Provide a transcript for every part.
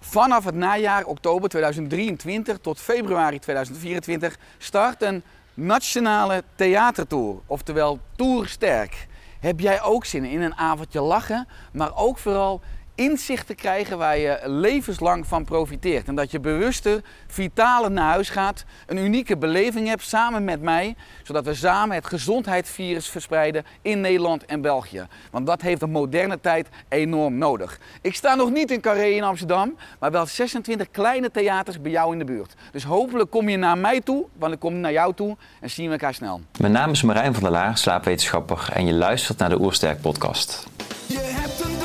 Vanaf het najaar oktober 2023 tot februari 2024 start een nationale theatertour, oftewel Tour Sterk. Heb jij ook zin in een avondje lachen, maar ook vooral inzicht te krijgen waar je levenslang van profiteert. En dat je bewuster, vitaler naar huis gaat, een unieke beleving hebt samen met mij, zodat we samen het gezondheidsvirus verspreiden in Nederland en België. Want dat heeft de moderne tijd enorm nodig. Ik sta nog niet in Carré in Amsterdam, maar wel 26 kleine theaters bij jou in de buurt. Dus hopelijk kom je naar mij toe, want ik kom naar jou toe en zien we elkaar snel. Mijn naam is Marijn van der Laar, slaapwetenschapper en je luistert naar de Oersterk podcast. Je hebt een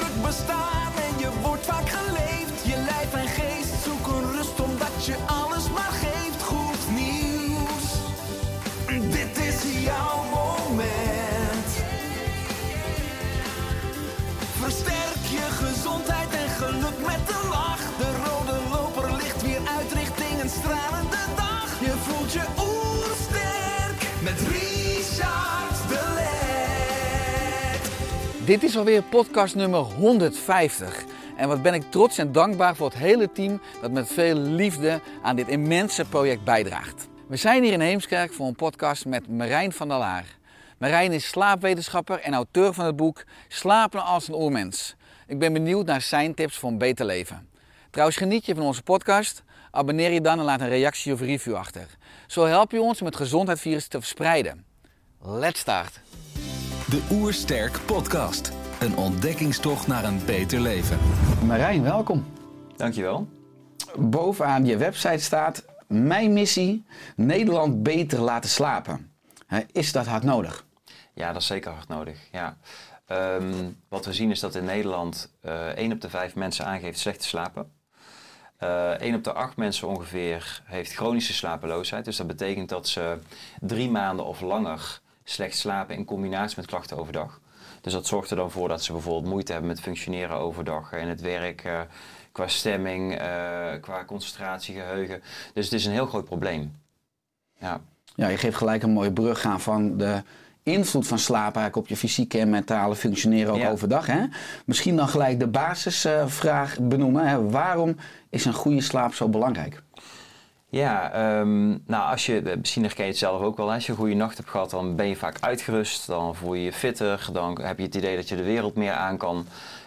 Dit is alweer podcast nummer 150. En wat ben ik trots en dankbaar voor het hele team dat met veel liefde aan dit immense project bijdraagt. We zijn hier in Heemskerk voor een podcast met Marijn van der Laar. Marijn is slaapwetenschapper en auteur van het boek Slapen als een oermens. Ik ben benieuwd naar zijn tips voor een beter leven. Trouwens, geniet je van onze podcast? Abonneer je dan en laat een reactie of review achter. Zo help je ons om het gezondheidsvirus te verspreiden. Let's start! De Oersterk Podcast. Een ontdekkingstocht naar een beter leven. Marijn, welkom. Dankjewel. bovenaan je website staat: Mijn missie: Nederland beter laten slapen. Hè, Is dat hard nodig? Ja, dat is zeker hard nodig. Ja. Ehm, wat we zien is dat in Nederland eh 1 op de 5 mensen aangeeft slecht te slapen. Eh 1 op de 8 mensen ongeveer heeft chronische slapeloosheid. Dus dat betekent dat ze drie maanden of langer slecht slapen in combinatie met klachten overdag. Dus dat zorgt er dan voor dat ze bijvoorbeeld moeite hebben met functioneren overdag in het werk, eh, qua stemming, eh, qua concentratie, geheugen. Dus het is een heel groot probleem. Ja. Ja, je geeft gelijk een mooie brug aan van de invloed van slaap eigenlijk op je fysieke en mentale functioneren ook Ja. overdag. Hè? Misschien dan gelijk de basisvraag benoemen. Hè? Waarom is een goede slaap zo belangrijk? Ja, ehm, nou als je, misschien herken je het zelf ook wel, als je een goede nacht hebt gehad, dan ben je vaak uitgerust, dan voel je je fitter, dan heb je het idee dat je de wereld meer aan kan.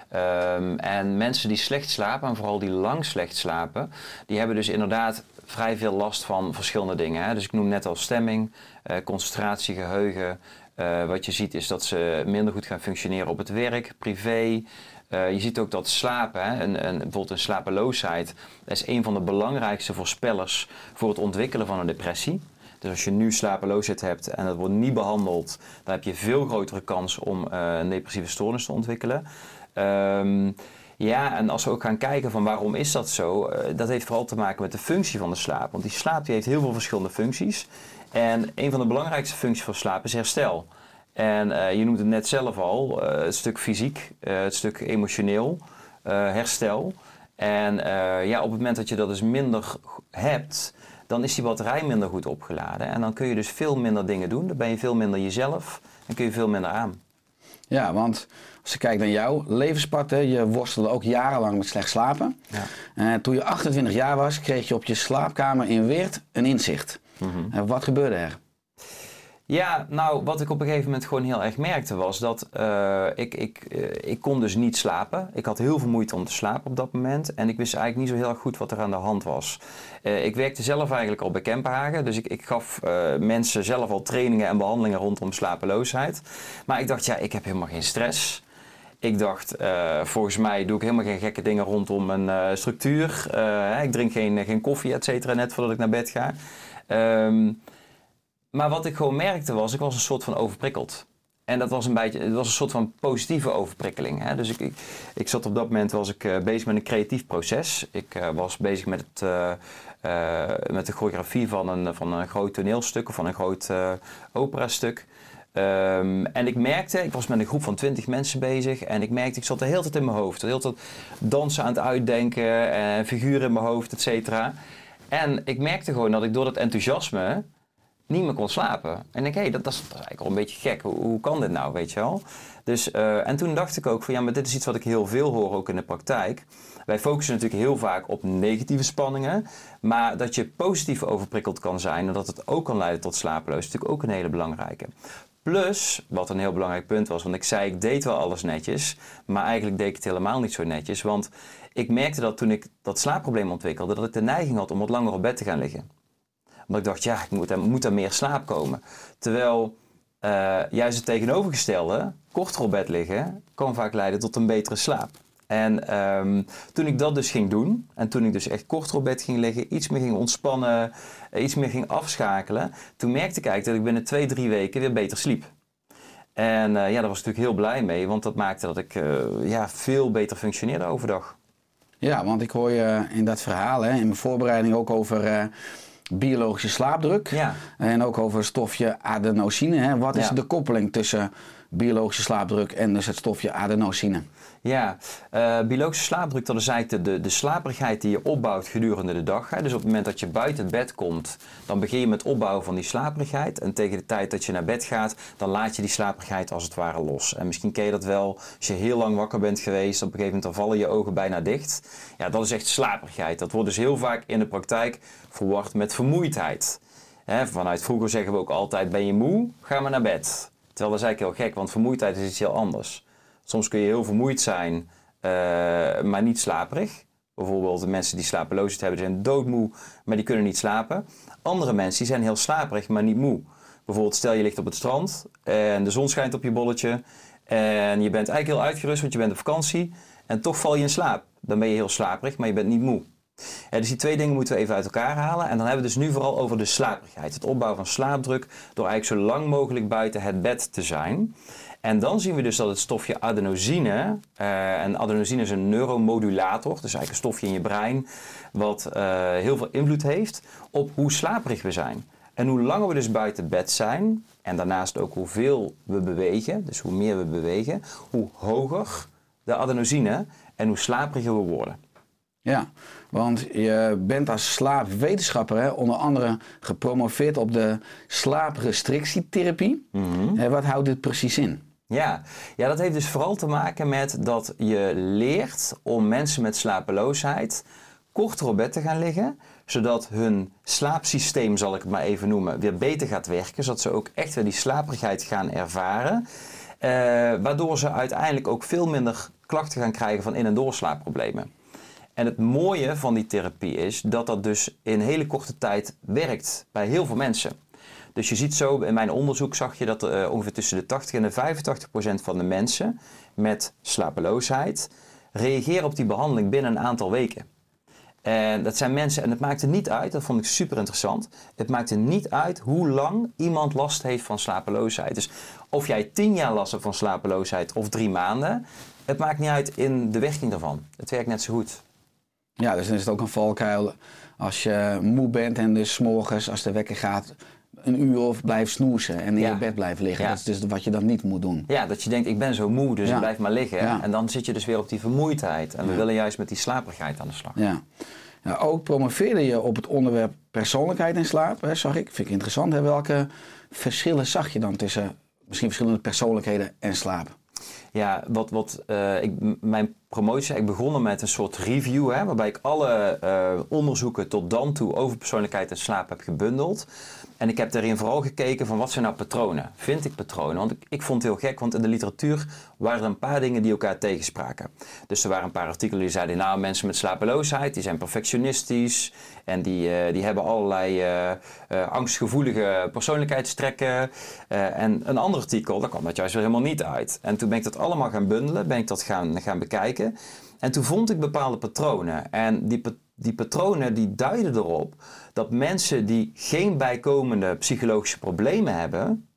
Ehm, en mensen die slecht slapen, en vooral die lang slecht slapen, die hebben dus inderdaad vrij veel last van verschillende dingen. Hè. Dus ik noem net al stemming, eh, concentratie, geheugen. Eh, wat je ziet is dat ze minder goed gaan functioneren op het werk, privé. Eh, je ziet ook dat slapen, hè, een, bijvoorbeeld een slapeloosheid, is een van de belangrijkste voorspellers voor het ontwikkelen van een depressie. Dus als je nu slapeloosheid hebt en dat wordt niet behandeld, dan heb je veel grotere kans om eh, een depressieve stoornis te ontwikkelen. Ehm, ja, en als we ook gaan kijken van waarom is dat zo, eh, dat heeft vooral te maken met de functie van de slaap. Want die slaap die heeft heel veel verschillende functies. En een van de belangrijkste functies van slaap is herstel. En eh, je noemt het net zelf al, eh, het stuk fysiek, eh, het stuk emotioneel, herstel. En ja, op het moment dat je dat dus minder hebt, dan is die batterij minder goed opgeladen. En dan kun je dus veel minder dingen doen. Dan ben je veel minder jezelf en kun je veel minder aan. Ja, want als je kijkt naar jouw levenspad, hè, je worstelde ook jarenlang met slecht slapen. Ja. Toen je 28 jaar was, kreeg je op je slaapkamer in Weert een inzicht. Eh, wat gebeurde er? Ja, nou, wat ik op een gegeven moment gewoon heel erg merkte was dat eh, ik, ik, eh, ik kon dus niet slapen. Ik had heel veel moeite om te slapen op dat moment. En ik wist eigenlijk niet zo heel erg goed wat er aan de hand was. Eh, ik werkte zelf eigenlijk al bij Kempenhagen. Dus ik, ik gaf mensen zelf al trainingen en behandelingen rondom slapeloosheid. Maar ik dacht, ja, ik heb helemaal geen stress. Ik dacht, volgens mij doe ik helemaal geen gekke dingen rondom mijn structuur. Ik drink geen, geen koffie, et cetera, net voordat ik naar bed ga. Ehm, maar wat ik gewoon merkte was, ik was een soort van overprikkeld. En dat was een beetje, het was een soort van positieve overprikkeling. Hè? Dus ik, ik, ik zat op dat moment was ik eh, bezig met een creatief proces. Ik eh, was bezig met het, eh, met de choreografie van een, van een groot toneelstuk of van een groot operastuk. Um, en ik merkte, ik was met een groep van twintig mensen bezig en ik merkte, ik zat de hele tijd in mijn hoofd. De hele tijd dansen aan het uitdenken, en figuren in mijn hoofd, et cetera. En ik merkte gewoon dat ik door dat enthousiasme niet meer kon slapen. En ik hé, dat, dat, is eigenlijk al een beetje gek. Hoe, hoe kan dit nou, weet je wel? Dus, uh, en toen dacht ik ook van, ja, maar dit is iets wat ik heel veel hoor ook in de praktijk. Wij focussen natuurlijk heel vaak op negatieve spanningen. Maar dat je positief overprikkeld kan zijn en dat het ook kan leiden tot slapeloos, is natuurlijk ook een hele belangrijke. Plus, wat een heel belangrijk punt was, want ik zei ik deed wel alles netjes, maar eigenlijk deed ik het helemaal niet zo netjes. Want ik merkte dat toen ik dat slaapprobleem ontwikkelde, dat ik de neiging had om wat langer op bed te gaan liggen. Omdat ik dacht, ja, ik moet, moet er meer slaap komen. Terwijl uh, juist het tegenovergestelde, korter op bed liggen, kan vaak leiden tot een betere slaap. En um, toen ik dat dus ging doen, en toen ik dus echt korter op bed ging liggen, iets meer ging ontspannen, eh, iets meer ging afschakelen, toen merkte ik eigenlijk dat ik binnen twee, drie weken weer beter sliep. En uh, ja, daar was ik natuurlijk heel blij mee, want dat maakte dat ik uh, ja, veel beter functioneerde overdag. Ja, want ik hoor je in dat verhaal, hè, in mijn voorbereiding ook over biologische slaapdruk. Ja. En ook over het stofje adenosine. Hè. Wat is ja. de koppeling tussen biologische slaapdruk en dus het stofje adenosine? Ja, uh, biologische slaapdruk, dat is eigenlijk de, de, slaperigheid die je opbouwt gedurende de dag. Hè. Dus op het moment dat je buiten het bed komt, dan begin je met opbouwen van die slaperigheid. En tegen de tijd dat je naar bed gaat, dan laat je die slaperigheid als het ware los. En misschien ken je dat wel, als je heel lang wakker bent geweest, op een gegeven moment dan vallen je ogen bijna dicht. Ja, dat is echt slaperigheid. Dat wordt dus heel vaak in de praktijk verward met vermoeidheid. Vanuit vroeger zeggen we ook altijd, ben je moe, ga maar naar bed. Terwijl dat is eigenlijk heel gek, want vermoeidheid is iets heel anders. Soms kun je heel vermoeid zijn, uh, maar niet slaperig. Bijvoorbeeld de mensen die slapeloosheid hebben, zijn doodmoe, maar die kunnen niet slapen. Andere mensen die zijn heel slaperig, maar niet moe. Bijvoorbeeld stel je ligt op het strand en de zon schijnt op je bolletje. En je bent eigenlijk heel uitgerust, want je bent op vakantie. En toch val je in slaap. Dan ben je heel slaperig, maar je bent niet moe. Dus die twee dingen moeten we even uit elkaar halen. En dan hebben we het dus nu vooral over de slaperigheid. Het opbouwen van slaapdruk door eigenlijk zo lang mogelijk buiten het bed te zijn. En dan zien we dus dat het stofje adenosine, uh, en adenosine is een neuromodulator, dus eigenlijk een stofje in je brein, wat uh, heel veel invloed heeft op hoe slaperig we zijn. En hoe langer we dus buiten bed zijn, en daarnaast ook hoeveel we bewegen, dus hoe meer we bewegen, hoe hoger de adenosine en hoe slaperiger we worden. Ja, want je bent als slaapwetenschapper hè, onder andere gepromoveerd op de slaaprestrictietherapie. Mm Wat houdt dit precies in? Ja. ja, dat heeft dus vooral te maken met dat je leert om mensen met slapeloosheid korter op bed te gaan liggen, zodat hun slaapsysteem, zal ik het maar even noemen, weer beter gaat werken, zodat ze ook echt weer die slaperigheid gaan ervaren. Eh, waardoor ze uiteindelijk ook veel minder klachten gaan krijgen van in- en doorslaapproblemen. En het mooie van die therapie is dat dat dus in hele korte tijd werkt bij heel veel mensen. Dus je ziet zo, in mijn onderzoek zag je dat uh, ongeveer tussen de 80 en de 85 procent van de mensen met slapeloosheid reageren op die behandeling binnen een aantal weken. En dat zijn mensen, en het maakte niet uit, dat vond ik super interessant. Het maakte niet uit hoe lang iemand last heeft van slapeloosheid. Dus of jij tien jaar last hebt van slapeloosheid of drie maanden, het maakt niet uit in de werking daarvan. Het werkt net zo goed. Ja, dus dan is het ook een valkuil als je moe bent en dus morgens als de wekker gaat een uur of blijft snoezen en in je bed blijft liggen. Dat is dus wat je dan niet moet doen. Ja, dat je denkt ik ben zo moe, dus ik blijf maar liggen. En dan zit je dus weer op die vermoeidheid. En we willen juist met die slaperigheid aan de slag. Ja. Nou, ook promoveerde je op het onderwerp persoonlijkheid en slaap, hè, zag ik. Vind ik interessant. Hè? Welke verschillen zag je dan tussen misschien verschillende persoonlijkheden en slaap? Ja, wat, wat uh, ik, mijn promotie eigenlijk begonnen met een soort review, hè, waarbij ik alle uh, onderzoeken tot dan toe over persoonlijkheid en slaap heb gebundeld. En ik heb daarin vooral gekeken van wat zijn nou patronen? Vind ik patronen? Want ik, ik vond het heel gek, want in de literatuur waren er een paar dingen die elkaar tegenspraken. Dus er waren een paar artikelen die zeiden, nou mensen met slapeloosheid, die zijn perfectionistisch en die, uh, die hebben allerlei uh, uh, angstgevoelige persoonlijkheidstrekken. en een ander artikel, daar kwam dat juist weer helemaal niet uit. En toen ben ik dat allemaal gaan bundelen, ben ik dat gaan, gaan bekijken. En toen vond ik bepaalde patronen. En die, die patronen die duiden erop dat mensen die geen bijkomende psychologische problemen hebben,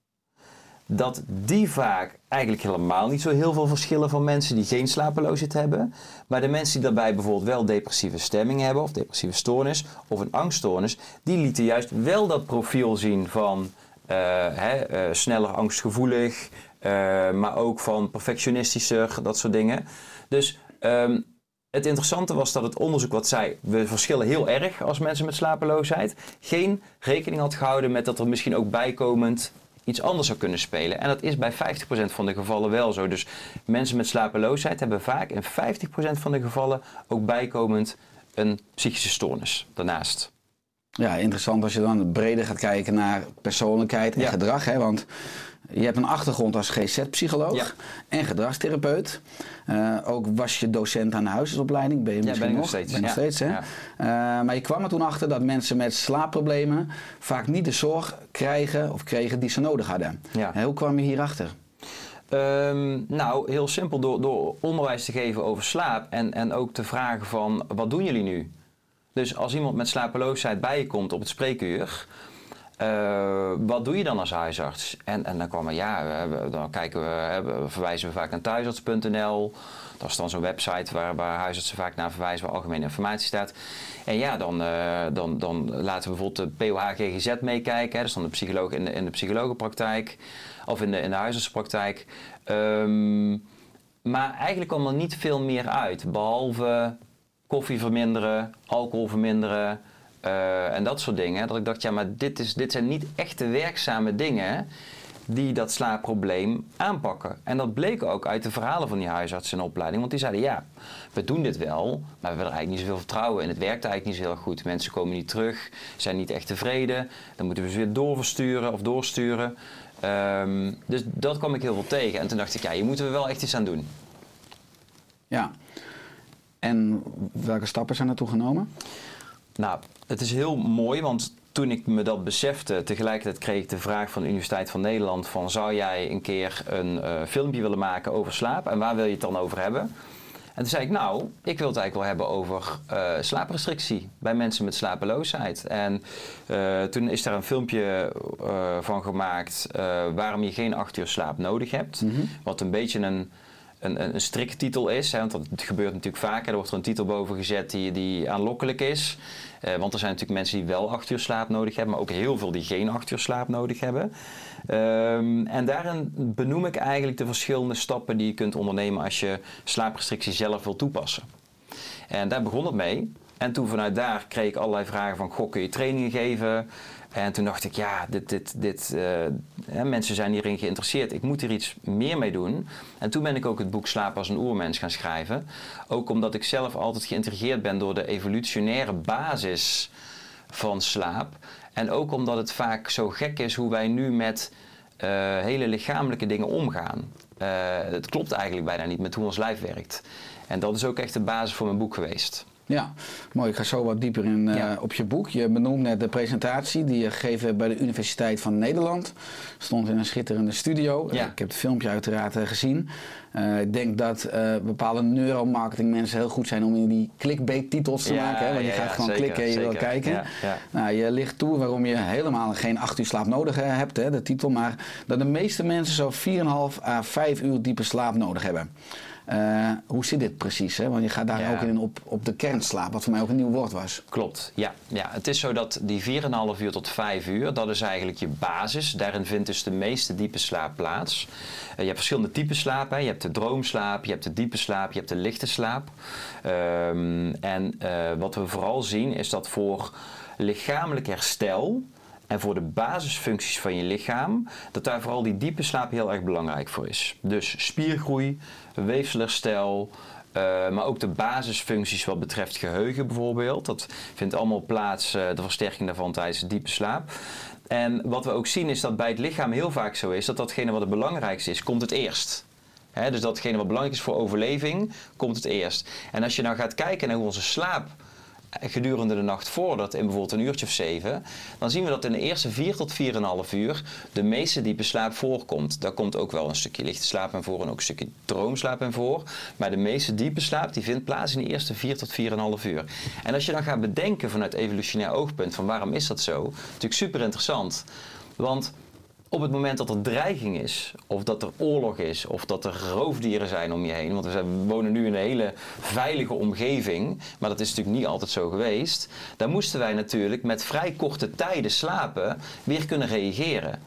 dat die vaak eigenlijk helemaal niet zo heel veel verschillen van mensen die geen slapeloosheid hebben. Maar de mensen die daarbij bijvoorbeeld wel depressieve stemming hebben, of depressieve stoornis, of een angststoornis, die lieten juist wel dat profiel zien van eh, hè, eh, sneller angstgevoelig, eh, maar ook van perfectionistischer, dat soort dingen. Dus ehm, het interessante was dat het onderzoek wat zei, we verschillen heel erg als mensen met slapeloosheid, geen rekening had gehouden met dat er misschien ook bijkomend iets anders zou kunnen spelen. En dat is bij 50% van de gevallen wel zo. Dus mensen met slapeloosheid hebben vaak in 50% van de gevallen ook bijkomend een psychische stoornis daarnaast. Ja, interessant als je dan breder gaat kijken naar persoonlijkheid en Ja. gedrag. Hè? Want je hebt een achtergrond als GZ-psycholoog Ja. en gedragstherapeut. Eh, ook was je docent aan de huisartsopleiding. Ben je Ja, misschien ben ik nog? nog steeds, Ben nog ja. steeds, hè? Ja. Eh, maar je kwam er toen achter dat mensen met slaapproblemen vaak niet de zorg krijgen of kregen die ze nodig hadden. Ja. En hoe kwam je hierachter? Ehm, nou, heel simpel door, door onderwijs te geven over slaap en, en ook te vragen van wat doen jullie nu? Dus als iemand met slapeloosheid bij je komt op het spreekuur, eh, wat doe je dan als huisarts? En, en dan kwam er, ja, dan kijken we, verwijzen we vaak naar thuisarts.nl. Dat is dan zo'n website waar, waar huisartsen vaak naar verwijzen, waar algemene informatie staat. En ja, dan, eh, dan, dan laten we bijvoorbeeld de POH-GGZ meekijken. Dat is dan de psycholoog in de, in de psychologenpraktijk of in de, in de huisartsenpraktijk. Ehm, maar eigenlijk kwam er niet veel meer uit, behalve koffie verminderen, alcohol verminderen eh, en dat soort dingen. Dat ik dacht, ja, maar dit, is, dit zijn niet echte werkzame dingen die dat slaapprobleem aanpakken. En dat bleek ook uit de verhalen van die huisartsen in opleiding. Want die zeiden, ja, we doen dit wel, maar we hebben er eigenlijk niet zoveel vertrouwen in. Het werkt eigenlijk niet zo heel goed. Mensen komen niet terug, zijn niet echt tevreden. Dan moeten we ze weer doorversturen of doorsturen. Ehm, dus dat kwam ik heel veel tegen. En toen dacht ik, ja, hier moeten we wel echt iets aan doen. Ja. En welke stappen zijn ertoe genomen? Nou, het is heel mooi, want toen ik me dat besefte, tegelijkertijd kreeg ik de vraag van de Universiteit van Nederland van zou jij een keer een eh, filmpje willen maken over slaap en waar wil je het dan over hebben? En toen zei ik, nou, ik wil het eigenlijk wel hebben over eh, slaaprestrictie bij mensen met slapeloosheid. En eh, toen is daar een filmpje van gemaakt waarom je geen acht uur slaap nodig hebt. Wat een beetje een, een, een striktitel is. Want dat gebeurt natuurlijk vaker. Er wordt er een titel boven gezet die, die aanlokkelijk is. Eh, want er zijn natuurlijk mensen die wel acht uur slaap nodig hebben, maar ook heel veel die geen acht uur slaap nodig hebben. Ehm, en daarin benoem ik eigenlijk de verschillende stappen die je kunt ondernemen als je slaaprestrictie zelf wil toepassen. En daar begon het mee. En toen vanuit daar kreeg ik allerlei vragen van, goh, kun je trainingen geven? En toen dacht ik, ja, dit, dit, dit, eh, mensen zijn hierin geïnteresseerd. Ik moet hier iets meer mee doen. En toen ben ik ook het boek Slaap als een oermens gaan schrijven. Ook omdat ik zelf altijd geïntrigeerd ben door de evolutionaire basis van slaap. En ook omdat het vaak zo gek is hoe wij nu met eh, hele lichamelijke dingen omgaan. Eh, het klopt eigenlijk bijna niet met hoe ons lijf werkt. En dat is ook echt de basis voor mijn boek geweest. Ja, mooi. Ik ga zo wat dieper in eh, op je boek. Je benoemt net de presentatie die je gegeven hebt bij de Universiteit van Nederland. Stond in een schitterende studio. Ja. Ik heb het filmpje uiteraard eh, gezien. Eh, ik denk dat bepaalde neuromarketing mensen heel goed zijn om in die clickbait titels te Ja, maken. Hè? Want je gaat gewoon zeker, klikken en je wil kijken. Nou, je ligt toe waarom je helemaal geen 8 uur slaap nodig hebt, hè, de titel. Maar dat de meeste mensen zo 4,5 à 5 uur diepe slaap nodig hebben. Eh, hoe zit dit precies? Hè? Want je gaat daar Ja. ook in op, op de kernslaap, wat voor mij ook een nieuw woord was. Klopt, ja. ja. Het is zo dat die 4,5 uur tot 5 uur, dat is eigenlijk je basis. Daarin vindt dus de meeste diepe slaap plaats. Eh, je hebt verschillende typen slaap. Hè. Je hebt de droomslaap, je hebt de diepe slaap, je hebt de lichte slaap. Ehm, en eh, wat we vooral zien is dat voor lichamelijk herstel en voor de basisfuncties van je lichaam, dat daar vooral die diepe slaap heel erg belangrijk voor is. Dus spiergroei, weefselherstel, eh, maar ook de basisfuncties wat betreft geheugen bijvoorbeeld. Dat vindt allemaal plaats, eh, de versterking daarvan tijdens de diepe slaap. En wat we ook zien is dat bij het lichaam heel vaak zo is dat datgene wat het belangrijkste is, komt het eerst. Hè, dus datgene wat belangrijk is voor overleving, komt het eerst. En als je nou gaat kijken naar hoe onze slaap gedurende de nacht vordert in bijvoorbeeld een uurtje of zeven, dan zien we dat in de eerste 4 tot 4,5 uur de meeste diepe slaap voorkomt. Daar komt ook wel een stukje lichte slaap in voor en ook een stukje droomslaap in voor. Maar de meeste diepe slaap die vindt plaats in de eerste 4 tot 4,5 uur. En als je dan gaat bedenken vanuit evolutionair oogpunt van waarom is dat zo, natuurlijk super interessant. Want op het moment dat er dreiging is, of dat er oorlog is, of dat er roofdieren zijn om je heen, want we wonen nu in een hele veilige omgeving, maar dat is natuurlijk niet altijd zo geweest, dan moesten wij natuurlijk met vrij korte tijden slapen weer kunnen reageren.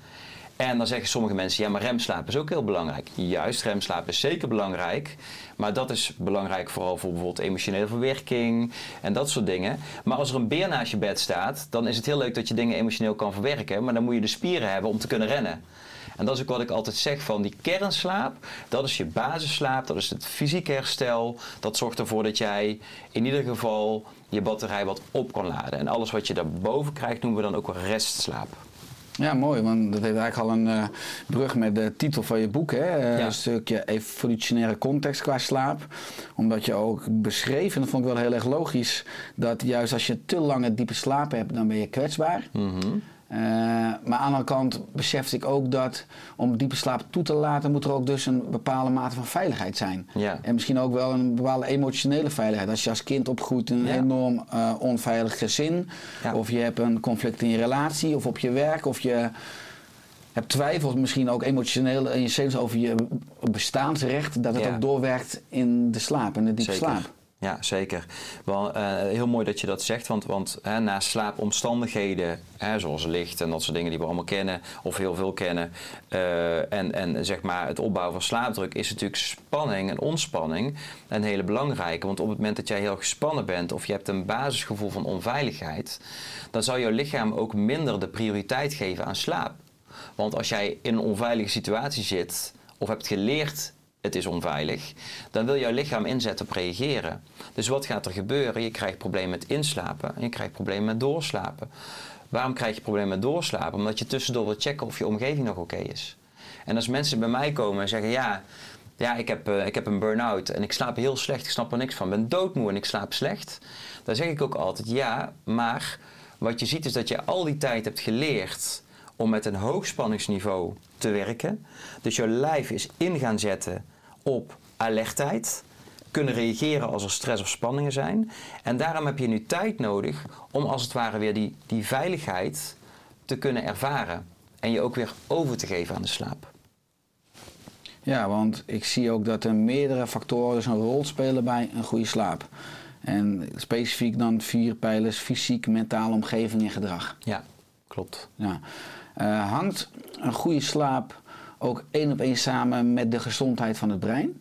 En dan zeggen sommige mensen, ja maar remslaap is ook heel belangrijk. Juist, remslaap is zeker belangrijk. Maar dat is belangrijk vooral voor bijvoorbeeld emotionele verwerking en dat soort dingen. Maar als er een beer naast je bed staat, dan is het heel leuk dat je dingen emotioneel kan verwerken. Maar dan moet je de spieren hebben om te kunnen rennen. En dat is ook wat ik altijd zeg van die kernslaap, dat is je basisslaap, dat is het fysieke herstel. Dat zorgt ervoor dat jij in ieder geval je batterij wat op kan laden. En alles wat je daarboven krijgt noemen we dan ook restslaap. Ja, mooi, want dat heeft eigenlijk al een eh, brug met de titel van je boek. Hè? Eh, Ja. Een stukje evolutionaire context qua slaap. Omdat je ook beschreef, en dat vond ik wel heel erg logisch, dat juist als je te lange diepe slaap hebt, dan ben je kwetsbaar. Eh, maar aan de andere kant besefte ik ook dat om diepe slaap toe te laten, moet er ook dus een bepaalde mate van veiligheid zijn. Ja. En misschien ook wel een bepaalde emotionele veiligheid. Als je als kind opgroeit in een Ja. enorm eh, onveilig gezin, Ja. of je hebt een conflict in je relatie, of op je werk, of je hebt twijfels misschien ook emotioneel in je zenuws over je bestaansrecht, dat het ook doorwerkt in de slaap, in de diepe Zeker. slaap. Ja, zeker. Wel, eh, heel mooi dat je dat zegt, want, want hè, naast slaapomstandigheden, hè, zoals licht en dat soort dingen die we allemaal kennen, of heel veel kennen, eh, en, en zeg maar het opbouwen van slaapdruk, is natuurlijk spanning en ontspanning een hele belangrijke. Want op het moment dat jij heel gespannen bent of je hebt een basisgevoel van onveiligheid, dan zal jouw lichaam ook minder de prioriteit geven aan slaap. Want als jij in een onveilige situatie zit of hebt geleerd het is onveilig, dan wil jouw lichaam inzetten op reageren. Dus wat gaat er gebeuren? Je krijgt problemen met inslapen en je krijgt problemen met doorslapen. Waarom krijg je problemen met doorslapen? Omdat je tussendoor wil checken of je omgeving nog oké is. En als mensen bij mij komen en zeggen ja, ja ik, heb, eh, ik heb een burn-out en ik slaap heel slecht, ik snap er niks van, ik ben doodmoe en ik slaap slecht, dan zeg ik ook altijd ja, maar wat je ziet is dat je al die tijd hebt geleerd om met een hoogspanningsniveau te werken. Dus jouw lijf is in gaan zetten op alertheid. Kunnen reageren als er stress of spanningen zijn. En daarom heb je nu tijd nodig om als het ware weer die, die veiligheid te kunnen ervaren. En je ook weer over te geven aan de slaap. Ja, want ik zie ook dat er meerdere factoren dus een rol spelen bij een goede slaap. En specifiek dan vier pijlers: fysiek, mentale omgeving en gedrag. Ja, klopt. Ja. Eh, hangt een goede slaap ook één op één samen met de gezondheid van het brein?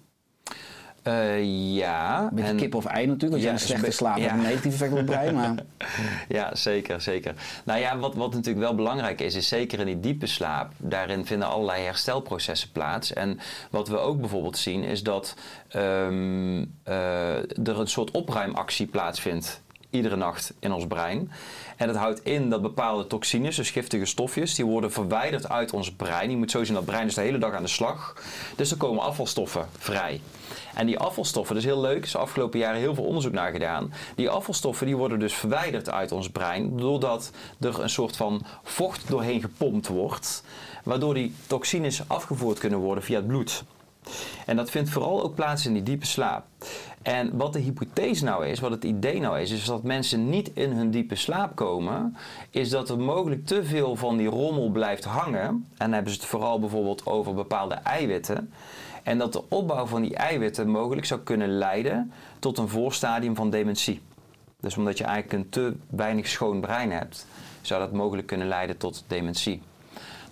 Eh, ja. Met en- kip of ei natuurlijk, want Ja, ja, een slechte slaap ja. een negatief effect op het brein. Maar Ja, zeker, zeker. Nou ja, wat, wat natuurlijk wel belangrijk is, is zeker in die diepe slaap, daarin vinden allerlei herstelprocessen plaats. En wat we ook bijvoorbeeld zien, is dat ehm, eh, er een soort opruimactie plaatsvindt iedere nacht in ons brein. En dat houdt in dat bepaalde toxines, dus giftige stofjes, die worden verwijderd uit ons brein. Je moet zo zien dat brein is de hele dag aan de slag. Dus er komen afvalstoffen vrij. En die afvalstoffen, dat is heel leuk, is de afgelopen jaren heel veel onderzoek naar gedaan. Die afvalstoffen die worden dus verwijderd uit ons brein, doordat er een soort van vocht doorheen gepompt wordt, waardoor die toxines afgevoerd kunnen worden via het bloed. En dat vindt vooral ook plaats in die diepe slaap. En wat de hypothese nou is, wat het idee nou is, is dat mensen niet in hun diepe slaap komen, is dat er mogelijk te veel van die rommel blijft hangen. En dan hebben ze het vooral bijvoorbeeld over bepaalde eiwitten. En dat de opbouw van die eiwitten mogelijk zou kunnen leiden tot een voorstadium van dementie. Dus omdat je eigenlijk een te weinig schoon brein hebt, zou dat mogelijk kunnen leiden tot dementie.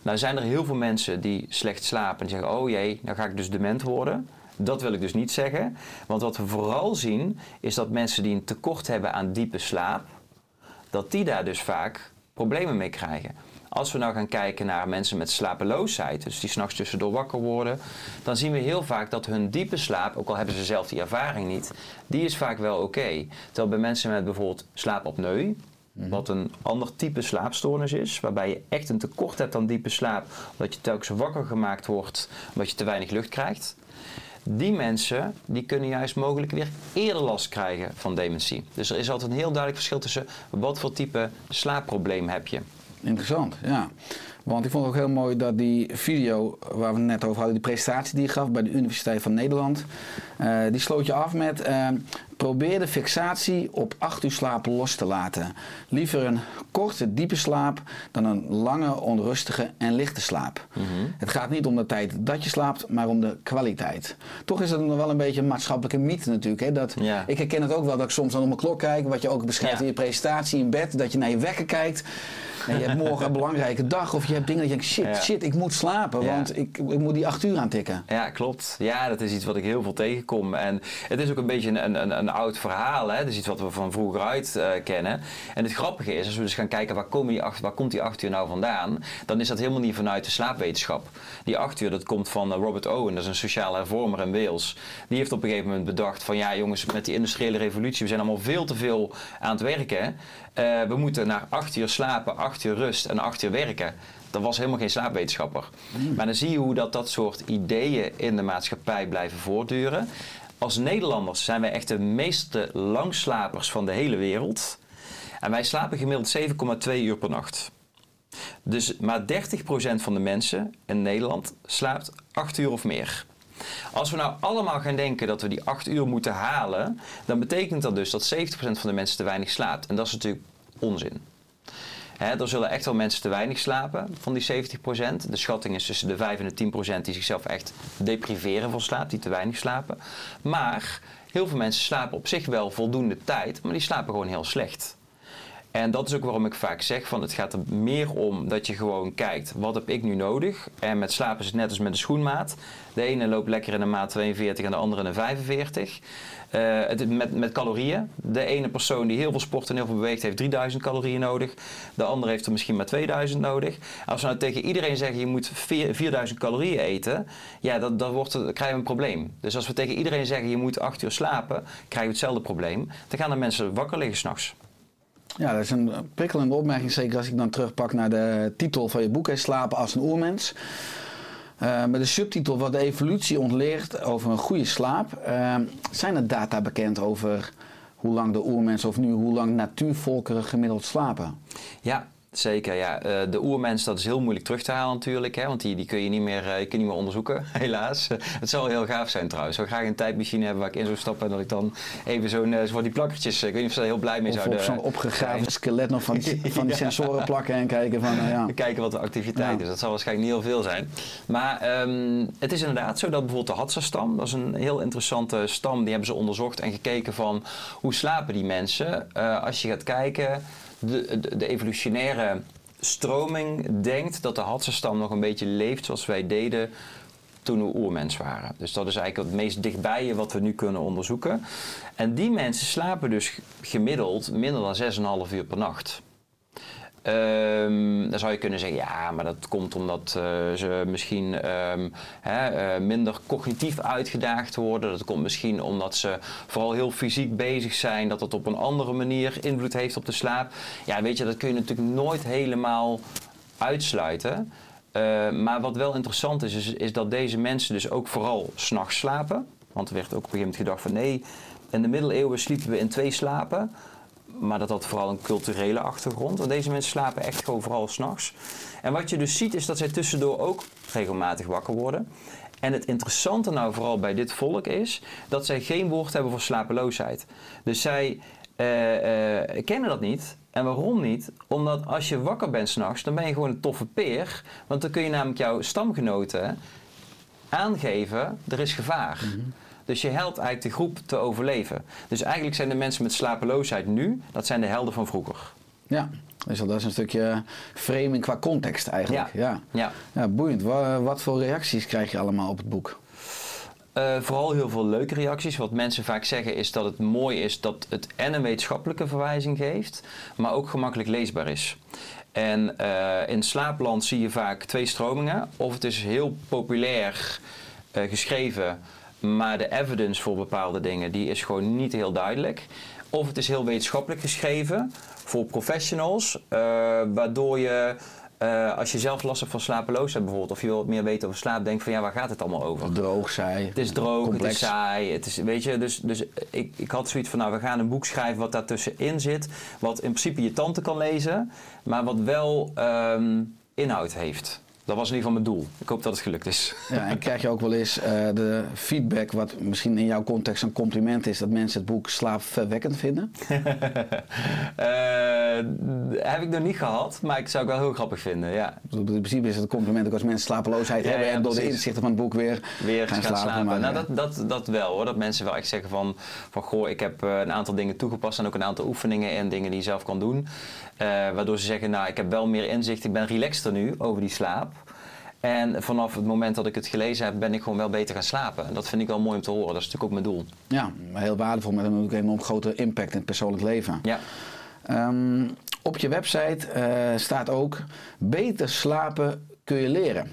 Nou zijn er heel veel mensen die slecht slapen en zeggen, oh jee, dan ga ik dus dement worden. Dat wil ik dus niet zeggen. Want wat we vooral zien, is dat mensen die een tekort hebben aan diepe slaap, dat die daar dus vaak problemen mee krijgen. Als we nou gaan kijken naar mensen met slapeloosheid, dus die s'nachts tussendoor wakker worden, dan zien we heel vaak dat hun diepe slaap, ook al hebben ze zelf die ervaring niet, die is vaak wel oké. Terwijl bij mensen met bijvoorbeeld slaapapneu, wat een ander type slaapstoornis is, waarbij je echt een tekort hebt aan diepe slaap, omdat je telkens wakker gemaakt wordt, omdat je te weinig lucht krijgt. Die mensen die kunnen juist mogelijk weer eerder last krijgen van dementie. Dus er is altijd een heel duidelijk verschil tussen wat voor type slaapprobleem heb je. interessant, ja. Want ik vond het ook heel mooi dat die video waar we het net over hadden, die presentatie die je gaf bij de Universiteit van Nederland, eh, die sloot je af met eh, Probeer de fixatie op 8 uur slaap los te laten. Liever een korte, diepe slaap dan een lange, onrustige en lichte slaap. Mhm. Het gaat niet om de tijd dat je slaapt, maar om de kwaliteit. Toch is het nog wel een beetje een maatschappelijke mythe natuurlijk. Hè? Dat, Ja. Ik herken het ook wel dat ik soms dan op mijn klok kijk, wat je ook beschrijft Ja. in je presentatie in bed, dat je naar je wekker kijkt. En je hebt morgen een belangrijke dag of je hebt dingen dat je denkt, shit, Ja. shit, ik moet slapen, Ja. want ik, ik moet die 8 uur aantikken. Ja, klopt. Ja, dat is iets wat ik heel veel tegenkom. En het is ook een beetje een, een, een oud verhaal. Hè? Het is iets wat we van vroeger uit eh, kennen. En het grappige is, als we dus gaan kijken waar, komen die acht, waar komt die acht uur nou vandaan, dan is dat helemaal niet vanuit de slaapwetenschap. Die acht uur, dat komt van eh, Robert Owen, dat is een sociaal hervormer in Wales. Die heeft op een gegeven moment bedacht van ja jongens, met die industriële revolutie, we zijn allemaal veel te veel aan het werken. Eh, we moeten naar acht uur slapen, acht uur rust en acht uur werken. Dat was helemaal geen slaapwetenschapper. Maar dan zie je hoe dat, dat soort ideeën in de maatschappij blijven voortduren. Als Nederlanders zijn wij echt de meeste langslapers van de hele wereld. En wij slapen gemiddeld 7,2 uur per nacht. Dus maar 30% van de mensen in Nederland slaapt 8 uur of meer. Als we nou allemaal gaan denken dat we die 8 uur moeten halen, dan betekent dat dus dat 70% van de mensen te weinig slaapt. En dat is natuurlijk onzin. Er zullen echt wel mensen te weinig slapen van die 70%. De schatting is tussen de 5 en de 10% die zichzelf echt depriveren van slaap, die te weinig slapen. Maar heel veel mensen slapen op zich wel voldoende tijd, maar die slapen gewoon heel slecht. En dat is ook waarom ik vaak zeg van het gaat er meer om dat je gewoon kijkt wat heb ik nu nodig. En met slapen is het net als met de schoenmaat. De ene loopt lekker in een maat 42 en de andere in een 45. Eh, het, met, met calorieën. De ene persoon die heel veel sport en heel veel beweegt heeft 3000 calorieën nodig. De andere heeft er misschien maar 2000 nodig. Als we nou tegen iedereen zeggen je moet vier- 4000 calorieën eten. Ja, dat, dat wordt, dan krijgen we een probleem. Dus als we tegen iedereen zeggen je moet 8 uur slapen. Krijgen we hetzelfde probleem. Dan gaan de mensen wakker liggen s'nachts. Ja, dat is een prikkelende opmerking, zeker als ik dan terugpak naar de titel van je boek, Slapen als een oermens. Eh, met de subtitel Wat de evolutie ontleert over een goede slaap. Eh, zijn er data bekend over hoe lang de oermensen of nu hoe lang natuurvolkeren gemiddeld slapen? Ja, zeker. Ja. Eh, de oermens, dat is heel moeilijk terug te halen natuurlijk. Hè, want die, die kun je niet meer, eh, je kunt niet meer onderzoeken, helaas. het zou wel heel gaaf zijn trouwens. Ik zou graag een tijdmachine hebben waar ik in zou stappen... en dat ik dan even zo'n eh, zo die plakkertjes... Ik weet niet of ze daar heel blij mee Of zouden op zo'n opgegraven skelet nog van die, van die sensoren plakken en kijken van, ja. Kijken wat de activiteit Ja. is. Dat zal waarschijnlijk niet heel veel zijn. Maar ehm, het is inderdaad zo dat bijvoorbeeld de Hadza-stam, dat is een heel interessante stam, die hebben ze onderzocht en gekeken van hoe slapen die mensen. Eh, als je gaat kijken, de, de, evolutionaire stroming denkt dat de Hadza-stam nog een beetje leeft zoals wij deden toen we oermens waren. Dus dat is eigenlijk het meest dichtbije wat we nu kunnen onderzoeken. En die mensen slapen dus gemiddeld minder dan 6,5 uur per nacht. Ehm, dan zou je kunnen zeggen, ja, maar dat komt omdat eh, ze misschien ehm, hè, eh, minder cognitief uitgedaagd worden. Dat komt misschien omdat ze vooral heel fysiek bezig zijn, dat het op een andere manier invloed heeft op de slaap. Ja, weet je, dat kun je natuurlijk nooit helemaal uitsluiten. Eh, maar wat wel interessant is, is, is dat deze mensen dus ook vooral s'nachts slapen. Want er werd ook op een gegeven moment gedacht van nee, in de middeleeuwen sliepen we in twee slapen. Maar dat had vooral een culturele achtergrond. Want deze mensen slapen echt gewoon vooral s'nachts. En wat je dus ziet is dat zij tussendoor ook regelmatig wakker worden. En het interessante nou vooral bij dit volk is dat zij geen woord hebben voor slapeloosheid. Dus zij eh, eh, kennen dat niet. En waarom niet? Omdat als je wakker bent s'nachts, dan ben je gewoon een toffe peer. Want dan kun je namelijk jouw stamgenoten aangeven, er is gevaar. Dus je helpt eigenlijk de groep te overleven. Dus eigenlijk zijn de mensen met slapeloosheid nu, dat zijn de helden van vroeger. Ja, dus dat is een stukje framing qua context eigenlijk. Ja, Ja. ja. boeiend. Wa- Wat voor reacties krijg je allemaal op het boek? Eh, vooral heel veel leuke reacties. Wat mensen vaak zeggen is dat het mooi is dat het en een wetenschappelijke verwijzing geeft, maar ook gemakkelijk leesbaar is. En eh, in slaapland zie je vaak twee stromingen. Of het is heel populair eh, geschreven, maar de evidence voor bepaalde dingen die is gewoon niet heel duidelijk. Of het is heel wetenschappelijk geschreven voor professionals, eh, waardoor je eh, als je zelf last hebt van slapeloosheid bijvoorbeeld, of je wil wat meer weten over slaap, denk van ja, waar gaat het allemaal over? Droog, saai. Het is droog, het is saai. Het is, weet je, dus, dus ik, ik had zoiets van, nou, we gaan een boek schrijven wat daartussenin zit. Wat in principe je tante kan lezen, maar wat wel ehm, inhoud heeft. Dat was in ieder geval mijn doel. Ik hoop dat het gelukt is. Ja, en krijg je ook wel eens eh, de feedback, wat misschien in jouw context een compliment is, dat mensen het boek slaapverwekkend vinden? Eh, heb ik nog niet gehad, maar ik zou het wel heel grappig vinden. Ja. In principe is het een compliment ook als mensen slapeloosheid Ja, hebben ja, en door de inzichten van het boek weer, Weer gaan, slapen. Maar, nou, ja. dat, dat, dat wel hoor. Dat mensen wel echt zeggen van, van goh, ik heb eh, een aantal dingen toegepast en ook een aantal oefeningen en dingen die je zelf kan doen. Waardoor ze zeggen, nou ik heb wel meer inzicht, ik ben relaxter nu over die slaap. En vanaf het moment dat ik het gelezen heb, ben ik gewoon wel beter gaan slapen. En dat vind ik wel mooi om te horen. Dat is natuurlijk ook mijn doel. Ja, heel waardevol met een een enorm grote impact in het persoonlijk leven. Ja. Ehm, op je website eh, staat ook: beter slapen kun je leren.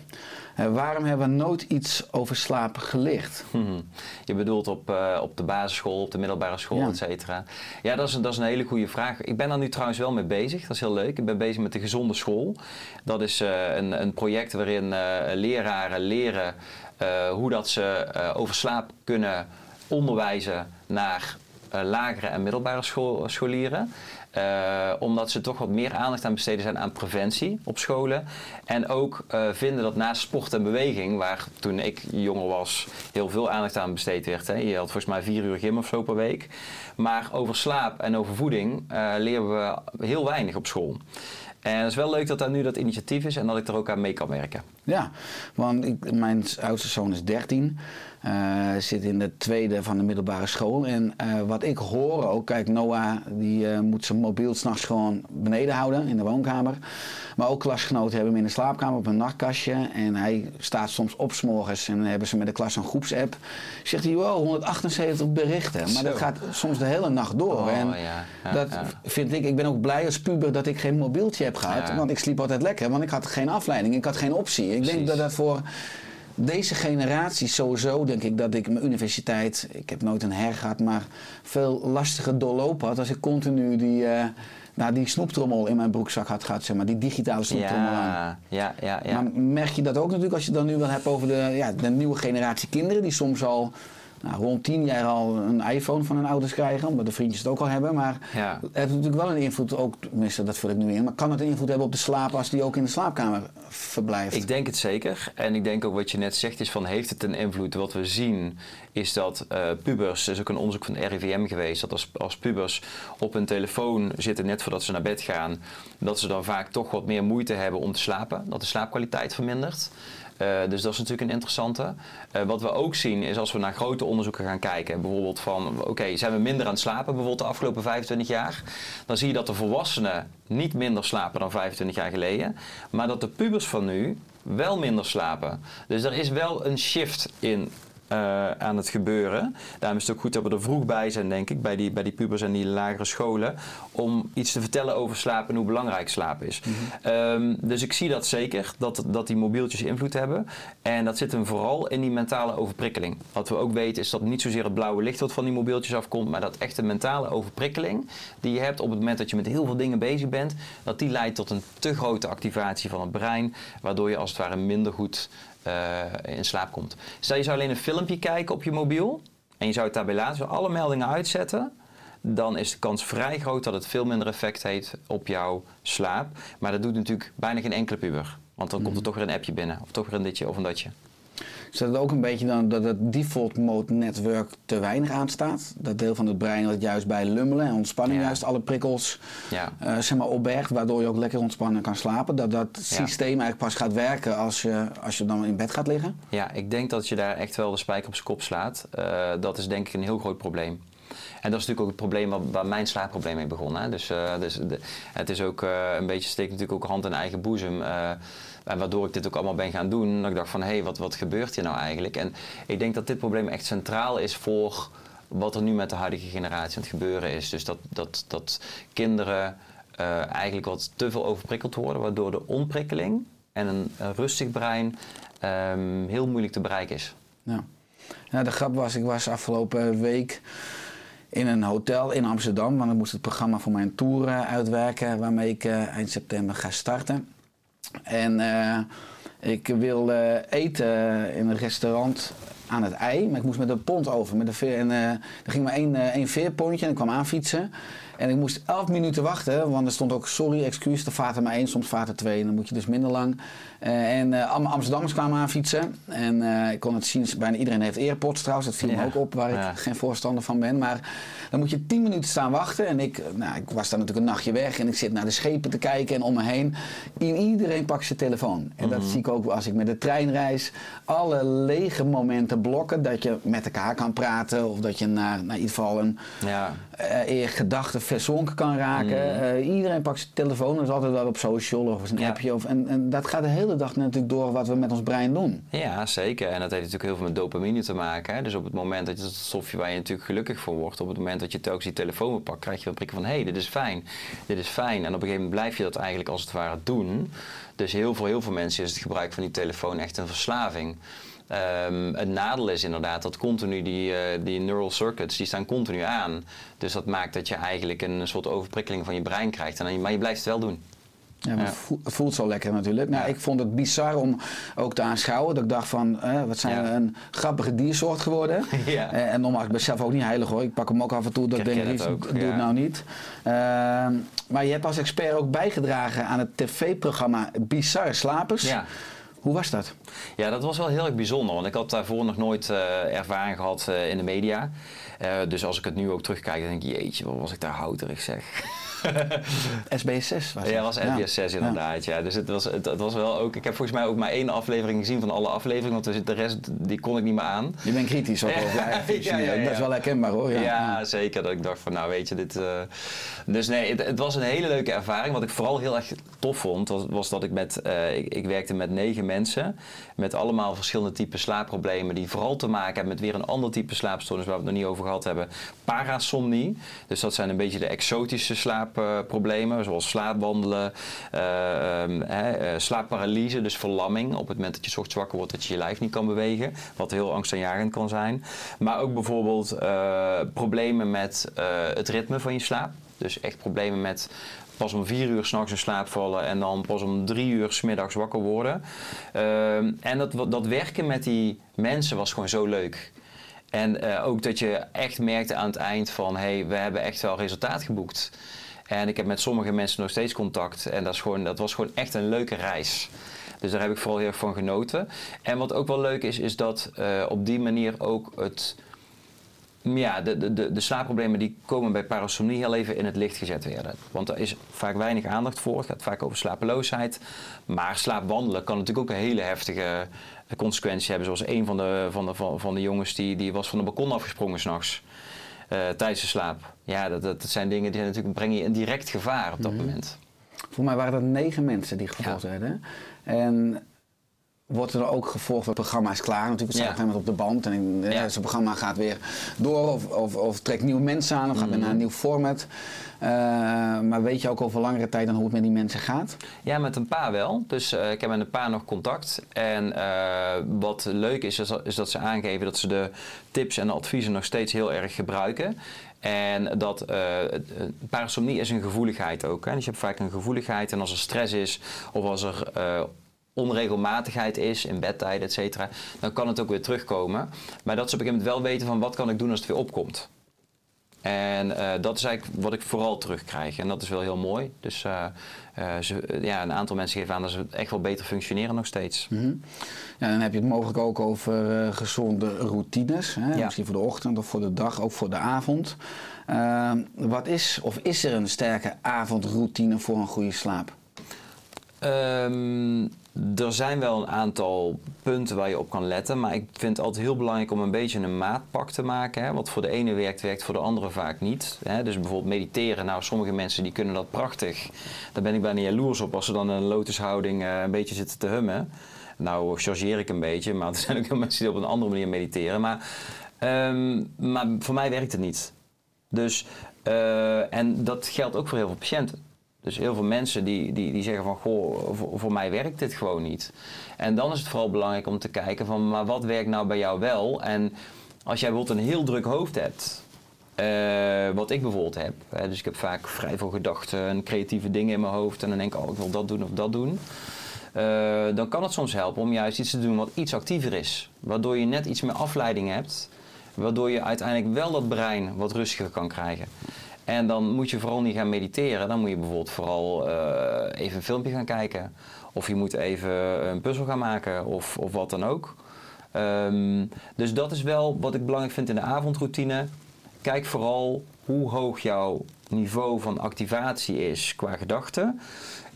Eh, waarom hebben we nooit iets over slapen geleerd? Mhm. Je bedoelt op, eh, op de basisschool, op de middelbare school, Ja. et cetera. Ja, dat is, een- dat is een hele goede vraag. Ik ben daar nu trouwens wel mee bezig. Dat is heel leuk. Ik ben bezig met de gezonde school. Dat is eh, een, een project waarin leraren leren hoe dat ze over slaap kunnen onderwijzen naar lagere en middelbare school, scholieren. Eh, omdat ze toch wat meer aandacht aan besteden zijn aan preventie op scholen. En ook eh, vinden dat naast sport en beweging, waar toen ik jonger was heel veel aandacht aan besteed werd. Hè. Je had volgens mij vier uur gym of zo per week. Maar over slaap en over voeding eh, leren we heel weinig op school. En het is wel leuk dat daar nu dat initiatief is en dat ik er ook aan mee kan werken. Ja, want ik, mijn oudste zoon is 13, eh, zit in de tweede van de middelbare school. En eh, wat ik hoor ook, kijk, Noah die eh, moet zijn mobiel s'nachts gewoon beneden houden in de woonkamer. Maar ook klasgenoten hebben hem in de slaapkamer op een nachtkastje. En hij staat soms op 's morgens en dan hebben ze met de klas een groepsapp. Zegt hij, wow, 178 berichten. Maar dat gaat soms de hele nacht door. Oh, en ja, ja, dat ja. vind ik, ik ben ook blij als puber dat ik geen mobieltje heb gehad. Want ik sliep altijd lekker, want ik had geen afleiding, ik had geen optie. Ik denk dat dat voor deze generatie sowieso, denk ik, dat ik mijn universiteit, ik heb nooit een her gehad, maar veel lastiger doorlopen had als ik continu die, eh, nou, die snoeptrommel in mijn broekzak had gehad, zeg maar, die digitale snoeptrommel aan. Ja, ja. ja. Maar merk je dat ook natuurlijk als je het dan nu wel hebt over de, ja, de nieuwe generatie kinderen die soms al nou, rond tien jaar al een iPhone van hun ouders krijgen, omdat de vriendjes het ook al hebben. Maar Ja. het heeft natuurlijk wel een invloed, ook, tenminste dat vul ik nu in, maar kan het invloed hebben op de slaap als die ook in de slaapkamer verblijft? Ik denk het zeker. En ik denk ook wat je net zegt is van heeft het een invloed? Wat we zien is dat eh, pubers, er is ook een onderzoek van de RIVM geweest, dat als, als pubers op hun telefoon zitten net voordat ze naar bed gaan, dat ze dan vaak toch wat meer moeite hebben om te slapen. Dat de slaapkwaliteit vermindert. Eh, dus dat is natuurlijk een interessante. Eh, wat we ook zien is als we naar grote onderzoeken gaan kijken, bijvoorbeeld van oké, zijn we minder aan het slapen bijvoorbeeld de afgelopen 25 jaar, dan zie je dat de volwassenen niet minder slapen dan 25 jaar geleden, maar dat de pubers van nu wel minder slapen. Dus er is wel een shift in eh, aan het gebeuren. Daarom is het ook goed dat we er vroeg bij zijn, denk ik, bij die, bij die pubers en die lagere scholen, om iets te vertellen over slaap en hoe belangrijk slaap is. Ehm, dus ik zie dat zeker, dat, dat die mobieltjes invloed hebben. En dat zit hem vooral in die mentale overprikkeling. Wat we ook weten is dat niet zozeer het blauwe licht wat van die mobieltjes afkomt, maar dat echt de mentale overprikkeling die je hebt op het moment dat je met heel veel dingen bezig bent, dat die leidt tot een te grote activatie van het brein, waardoor je als het ware minder goed in slaap komt. Stel je zou alleen een filmpje kijken op je mobiel en je zou het daarbij laten, alle meldingen uitzetten, dan is de kans vrij groot dat het veel minder effect heeft op jouw slaap. Maar dat doet natuurlijk bijna geen enkele puber. Want dan komt er toch weer een appje binnen, of toch weer een ditje of een datje. Is dat ook een beetje dan dat het default mode netwerk te weinig aanstaat? Dat deel van het brein dat juist bij lummelen en ontspanning Ja. juist alle prikkels Ja. eh, zeg maar opbergt, waardoor je ook lekker ontspannen kan slapen. Dat dat systeem eigenlijk pas gaat werken als je, als je dan in bed gaat liggen. Ja, ik denk dat je daar echt wel de spijker op zijn kop slaat. Eh, dat is denk ik een heel groot probleem. En dat is natuurlijk ook het probleem waar, waar mijn slaapprobleem mee begon. Hè? Dus, eh, dus de- het is ook een beetje, steekt natuurlijk ook hand in eigen boezem. Waardoor ik dit ook allemaal ben gaan doen. Dat ik dacht van, hé, hey, wat, wat gebeurt hier nou eigenlijk? En ik denk dat dit probleem echt centraal is voor wat er nu met de huidige generatie aan het gebeuren is. Dus dat, dat, dat kinderen eh, eigenlijk wat te veel overprikkeld worden. Waardoor de ontprikkeling en een, rustig brein ehm, heel moeilijk te bereiken is. Ja. ja, de grap was, ik was afgelopen week in een hotel in Amsterdam. Want ik moest het programma voor mijn tour eh, uitwerken, waarmee ik eh, eind september ga starten. En eh, ik wilde eten in een restaurant aan het ei, maar ik moest met een pont over. Met een en, eh, er ging maar één, eh, één veerpontje en ik kwam aanfietsen. En ik moest 11 minuten wachten, want er stond ook sorry, excuus, de vaart er maar één, soms vaart er twee. En dan moet je dus minder lang. Eh, en allemaal Amsterdammers kwamen aan fietsen. En eh, ik kon het zien, bijna iedereen heeft AirPods trouwens. Dat viel me ook op, waar ik geen voorstander van ben. Maar dan moet je 10 minuten staan wachten. En ik, nou, ik was daar natuurlijk een nachtje weg. En ik zit naar de schepen te kijken en om me heen. I- iedereen pakt zijn telefoon. En Mhm. dat zie ik ook als ik met de trein reis. Alle lege momenten blokken. Dat je met elkaar kan praten. Of dat je naar, naar in ieder geval een Ja, eh eer gedachten verzonken kan raken. Eh, iedereen pakt zijn telefoon. Dat is altijd wel op social of een. Ja. appje. Of, en, en dat gaat de hele dag natuurlijk door wat we met ons brein doen. Ja, zeker. En dat heeft natuurlijk heel veel met dopamine te maken. Hè? Dus op het moment dat je dat stofje waar je natuurlijk gelukkig van wordt, op het moment dat je telkens die telefoon pakt, krijg je een prikkel van hé, hey, dit is fijn, dit is fijn. En op een gegeven moment blijf je dat eigenlijk als het ware doen. Dus heel veel, heel veel mensen is het gebruik van die telefoon echt een verslaving. Ehm, het nadeel is inderdaad dat continu die, eh, die neural circuits, die staan continu aan. Dus dat maakt dat je eigenlijk een soort overprikkeling van je brein krijgt. En dan, maar je blijft het wel doen. Ja, maar Ja. Het voelt- zo lekker natuurlijk. Nou, Ja. Ik vond het bizar om ook te aanschouwen. Dat ik dacht van, eh, wat zijn Ja. we een grappige diersoort geworden. Ja. Eh, en nogmaals, ik ben zelf ook niet heilig hoor. Ik pak hem ook af en toe. Dat Ik denk, ook, doe het nou niet. Ehm, maar je hebt als expert ook bijgedragen aan het tv-programma Bizarre Slapers. Ja. Hoe was dat? Ja, dat was wel heel erg bijzonder, want ik had daarvoor nog nooit eh, ervaring gehad eh, in de media. Eh, dus als ik het nu ook terugkijk, dan denk ik, jeetje, wat was ik daar houterig zeg. SBS6 was het. Ja, was Ja. SBS 6 Ja. inderdaad. Ja. Dus het was, het, het was wel ook. Ik heb volgens mij ook maar één aflevering gezien van alle afleveringen, want de rest die kon ik niet meer aan. Je bent kritisch functioneren. Ja. Dat is wel herkenbaar hoor. Ja. Zeker. Dat ik dacht van, nou weet je, dit... eh, Dus nee, het, het was een hele leuke ervaring. Wat ik vooral heel erg tof vond, was, was dat ik met... eh, ik, ik werkte met negen mensen, met allemaal verschillende typen slaapproblemen, die vooral te maken hebben met weer een ander type slaapstoornis, waar we het nog niet over gehad hebben. Parasomnie. Dus dat zijn een beetje de exotische slaapproblemen, zoals slaapwandelen, eh, ehm, eh, slaapparalyse, dus verlamming. Op het moment dat je 's ochtends wakker wordt, dat je je lijf niet kan bewegen. Wat heel angstaanjagend kan zijn. Maar ook bijvoorbeeld eh, problemen met eh, het ritme van je slaap. Dus echt problemen met pas om vier uur s'nachts in slaap vallen en dan pas om drie uur smiddags wakker worden. Ehm, en dat, dat werken met die mensen was gewoon zo leuk. En eh, ook dat je echt merkte aan het eind van, hé, hey, we hebben echt wel resultaat geboekt. En ik heb met sommige mensen nog steeds contact. En dat, is gewoon, dat was gewoon echt een leuke reis. Dus daar heb ik vooral heel erg van genoten. En wat ook wel leuk is, is dat eh, op die manier ook het ja, de, de, de, slaapproblemen die komen bij parasomnie heel even in het licht gezet werden. Want er is vaak weinig aandacht voor. Het gaat vaak over slapeloosheid. Maar slaapwandelen kan natuurlijk ook een hele heftige consequentie hebben. Zoals een van de, van de, van, de jongens die, die was van de balkon afgesprongen s'nachts. eh tijdens de slaap. Ja, dat, dat, dat zijn dingen die natuurlijk brengen je in direct gevaar op dat moment. Voor mij waren dat negen mensen die gevolgd Ja. werden. En wordt er ook gevolgd, het programma is klaar natuurlijk, het staat Ja. op een de band. En eh, Ja. zo'n programma gaat weer door of, of, of trekt nieuwe mensen aan of gaat weer Mhm. naar een nieuw format. Eh, maar weet je ook over langere tijd dan hoe het met die mensen gaat? Ja, met een paar wel. Dus eh, ik heb met een paar nog contact. En eh, wat leuk is, is dat, ze aangeven dat ze de tips en de adviezen nog steeds heel erg gebruiken. En dat het- parasomnie is een gevoeligheid ook. Hè? Dus je hebt vaak een gevoeligheid en als er stress is of als er onregelmatigheid is in bedtijd, et cetera, dan kan het ook weer terugkomen. Maar dat ze op een gegeven moment wel weten van wat kan ik doen als het weer opkomt. En eh, dat is eigenlijk wat ik vooral terugkrijg. En dat is wel heel mooi. Dus eh, eh, ze, ja, een aantal mensen geven aan dat ze echt wel beter functioneren nog steeds. Mhm. Ja, dan heb je het mogelijk ook over gezonde routines. Hè? Ja. Misschien voor de ochtend of voor de dag, ook voor de avond. Eh, wat is, of is er een sterke avondroutine voor een goede slaap? Ehm, er zijn wel een aantal punten waar je op kan letten. Maar ik vind het altijd heel belangrijk om een beetje een maatpak te maken. Hè? Wat voor de ene werkt, werkt voor de andere vaak niet. Hè? Dus bijvoorbeeld mediteren. Nou, sommige mensen die kunnen dat prachtig. Daar ben ik bijna jaloers op als ze dan in een lotushouding eh, een beetje zitten te hummen. Nou, chargeer ik een beetje. Maar er zijn ook heel mensen die op een andere manier mediteren. Maar, ehm, maar voor mij werkt het niet. Dus, eh, en dat geldt ook voor heel veel patiënten. Dus heel veel mensen die, die, die zeggen van, goh, voor, mij werkt dit gewoon niet. En dan is het vooral belangrijk om te kijken van, maar wat werkt nou bij jou wel? En als jij bijvoorbeeld een heel druk hoofd hebt, eh, wat ik bijvoorbeeld heb. Hè, dus ik heb vaak vrij veel gedachten en creatieve dingen in mijn hoofd. En dan denk ik, oh, ik wil dat doen of dat doen. Eh, dan kan het soms helpen om juist iets te doen wat iets actiever is. Waardoor je net iets meer afleiding hebt. Waardoor je uiteindelijk wel dat brein wat rustiger kan krijgen. En dan moet je vooral niet gaan mediteren. Dan moet je bijvoorbeeld vooral eh, even een filmpje gaan kijken. Of je moet even een puzzel gaan maken of, of wat dan ook. Ehm, dus dat is wel wat ik belangrijk vind in de avondroutine. Kijk vooral hoe hoog jouw niveau van activatie is qua gedachten.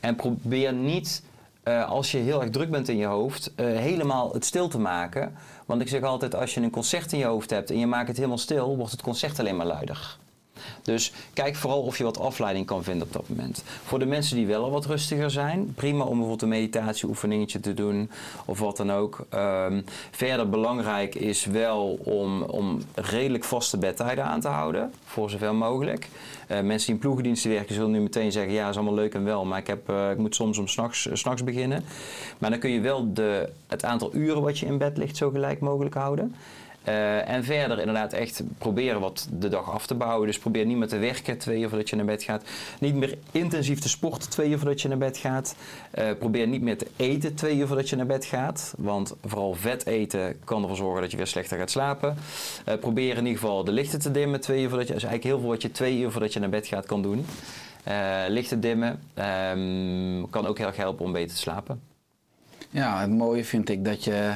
En probeer niet, eh, als je heel erg druk bent in je hoofd, eh, helemaal het stil te maken. Want ik zeg altijd, als je een concert in je hoofd hebt en je maakt het helemaal stil, wordt het concert alleen maar luider. Dus kijk vooral of je wat afleiding kan vinden op dat moment. Voor de mensen die wel al wat rustiger zijn, prima om bijvoorbeeld een meditatieoefeningetje te doen of wat dan ook. Ehm, verder belangrijk is wel om, om redelijk vaste bedtijden aan te houden, voor zover mogelijk. Uh, mensen die in ploegendiensten werken zullen nu meteen zeggen, ja, is allemaal leuk en wel, maar ik, heb, uh, ik moet soms om s'nachts uh, beginnen. Maar dan kun je wel de, het aantal uren wat je in bed ligt zo gelijk mogelijk houden. Uh, en verder inderdaad echt proberen wat de dag af te bouwen. Dus probeer niet meer te werken twee uur voordat je naar bed gaat. Niet meer intensief te sporten twee uur voordat je naar bed gaat. Uh, probeer niet meer te eten twee uur voordat je naar bed gaat. Want vooral vet eten kan ervoor zorgen dat je weer slechter gaat slapen. Uh, probeer in ieder geval de lichten te dimmen twee uur voordat je... Is eigenlijk heel veel wat je twee uur voordat je naar bed gaat kan doen. lichten dimmen um, kan ook heel erg helpen om beter te slapen. Ja, het mooie vind ik dat je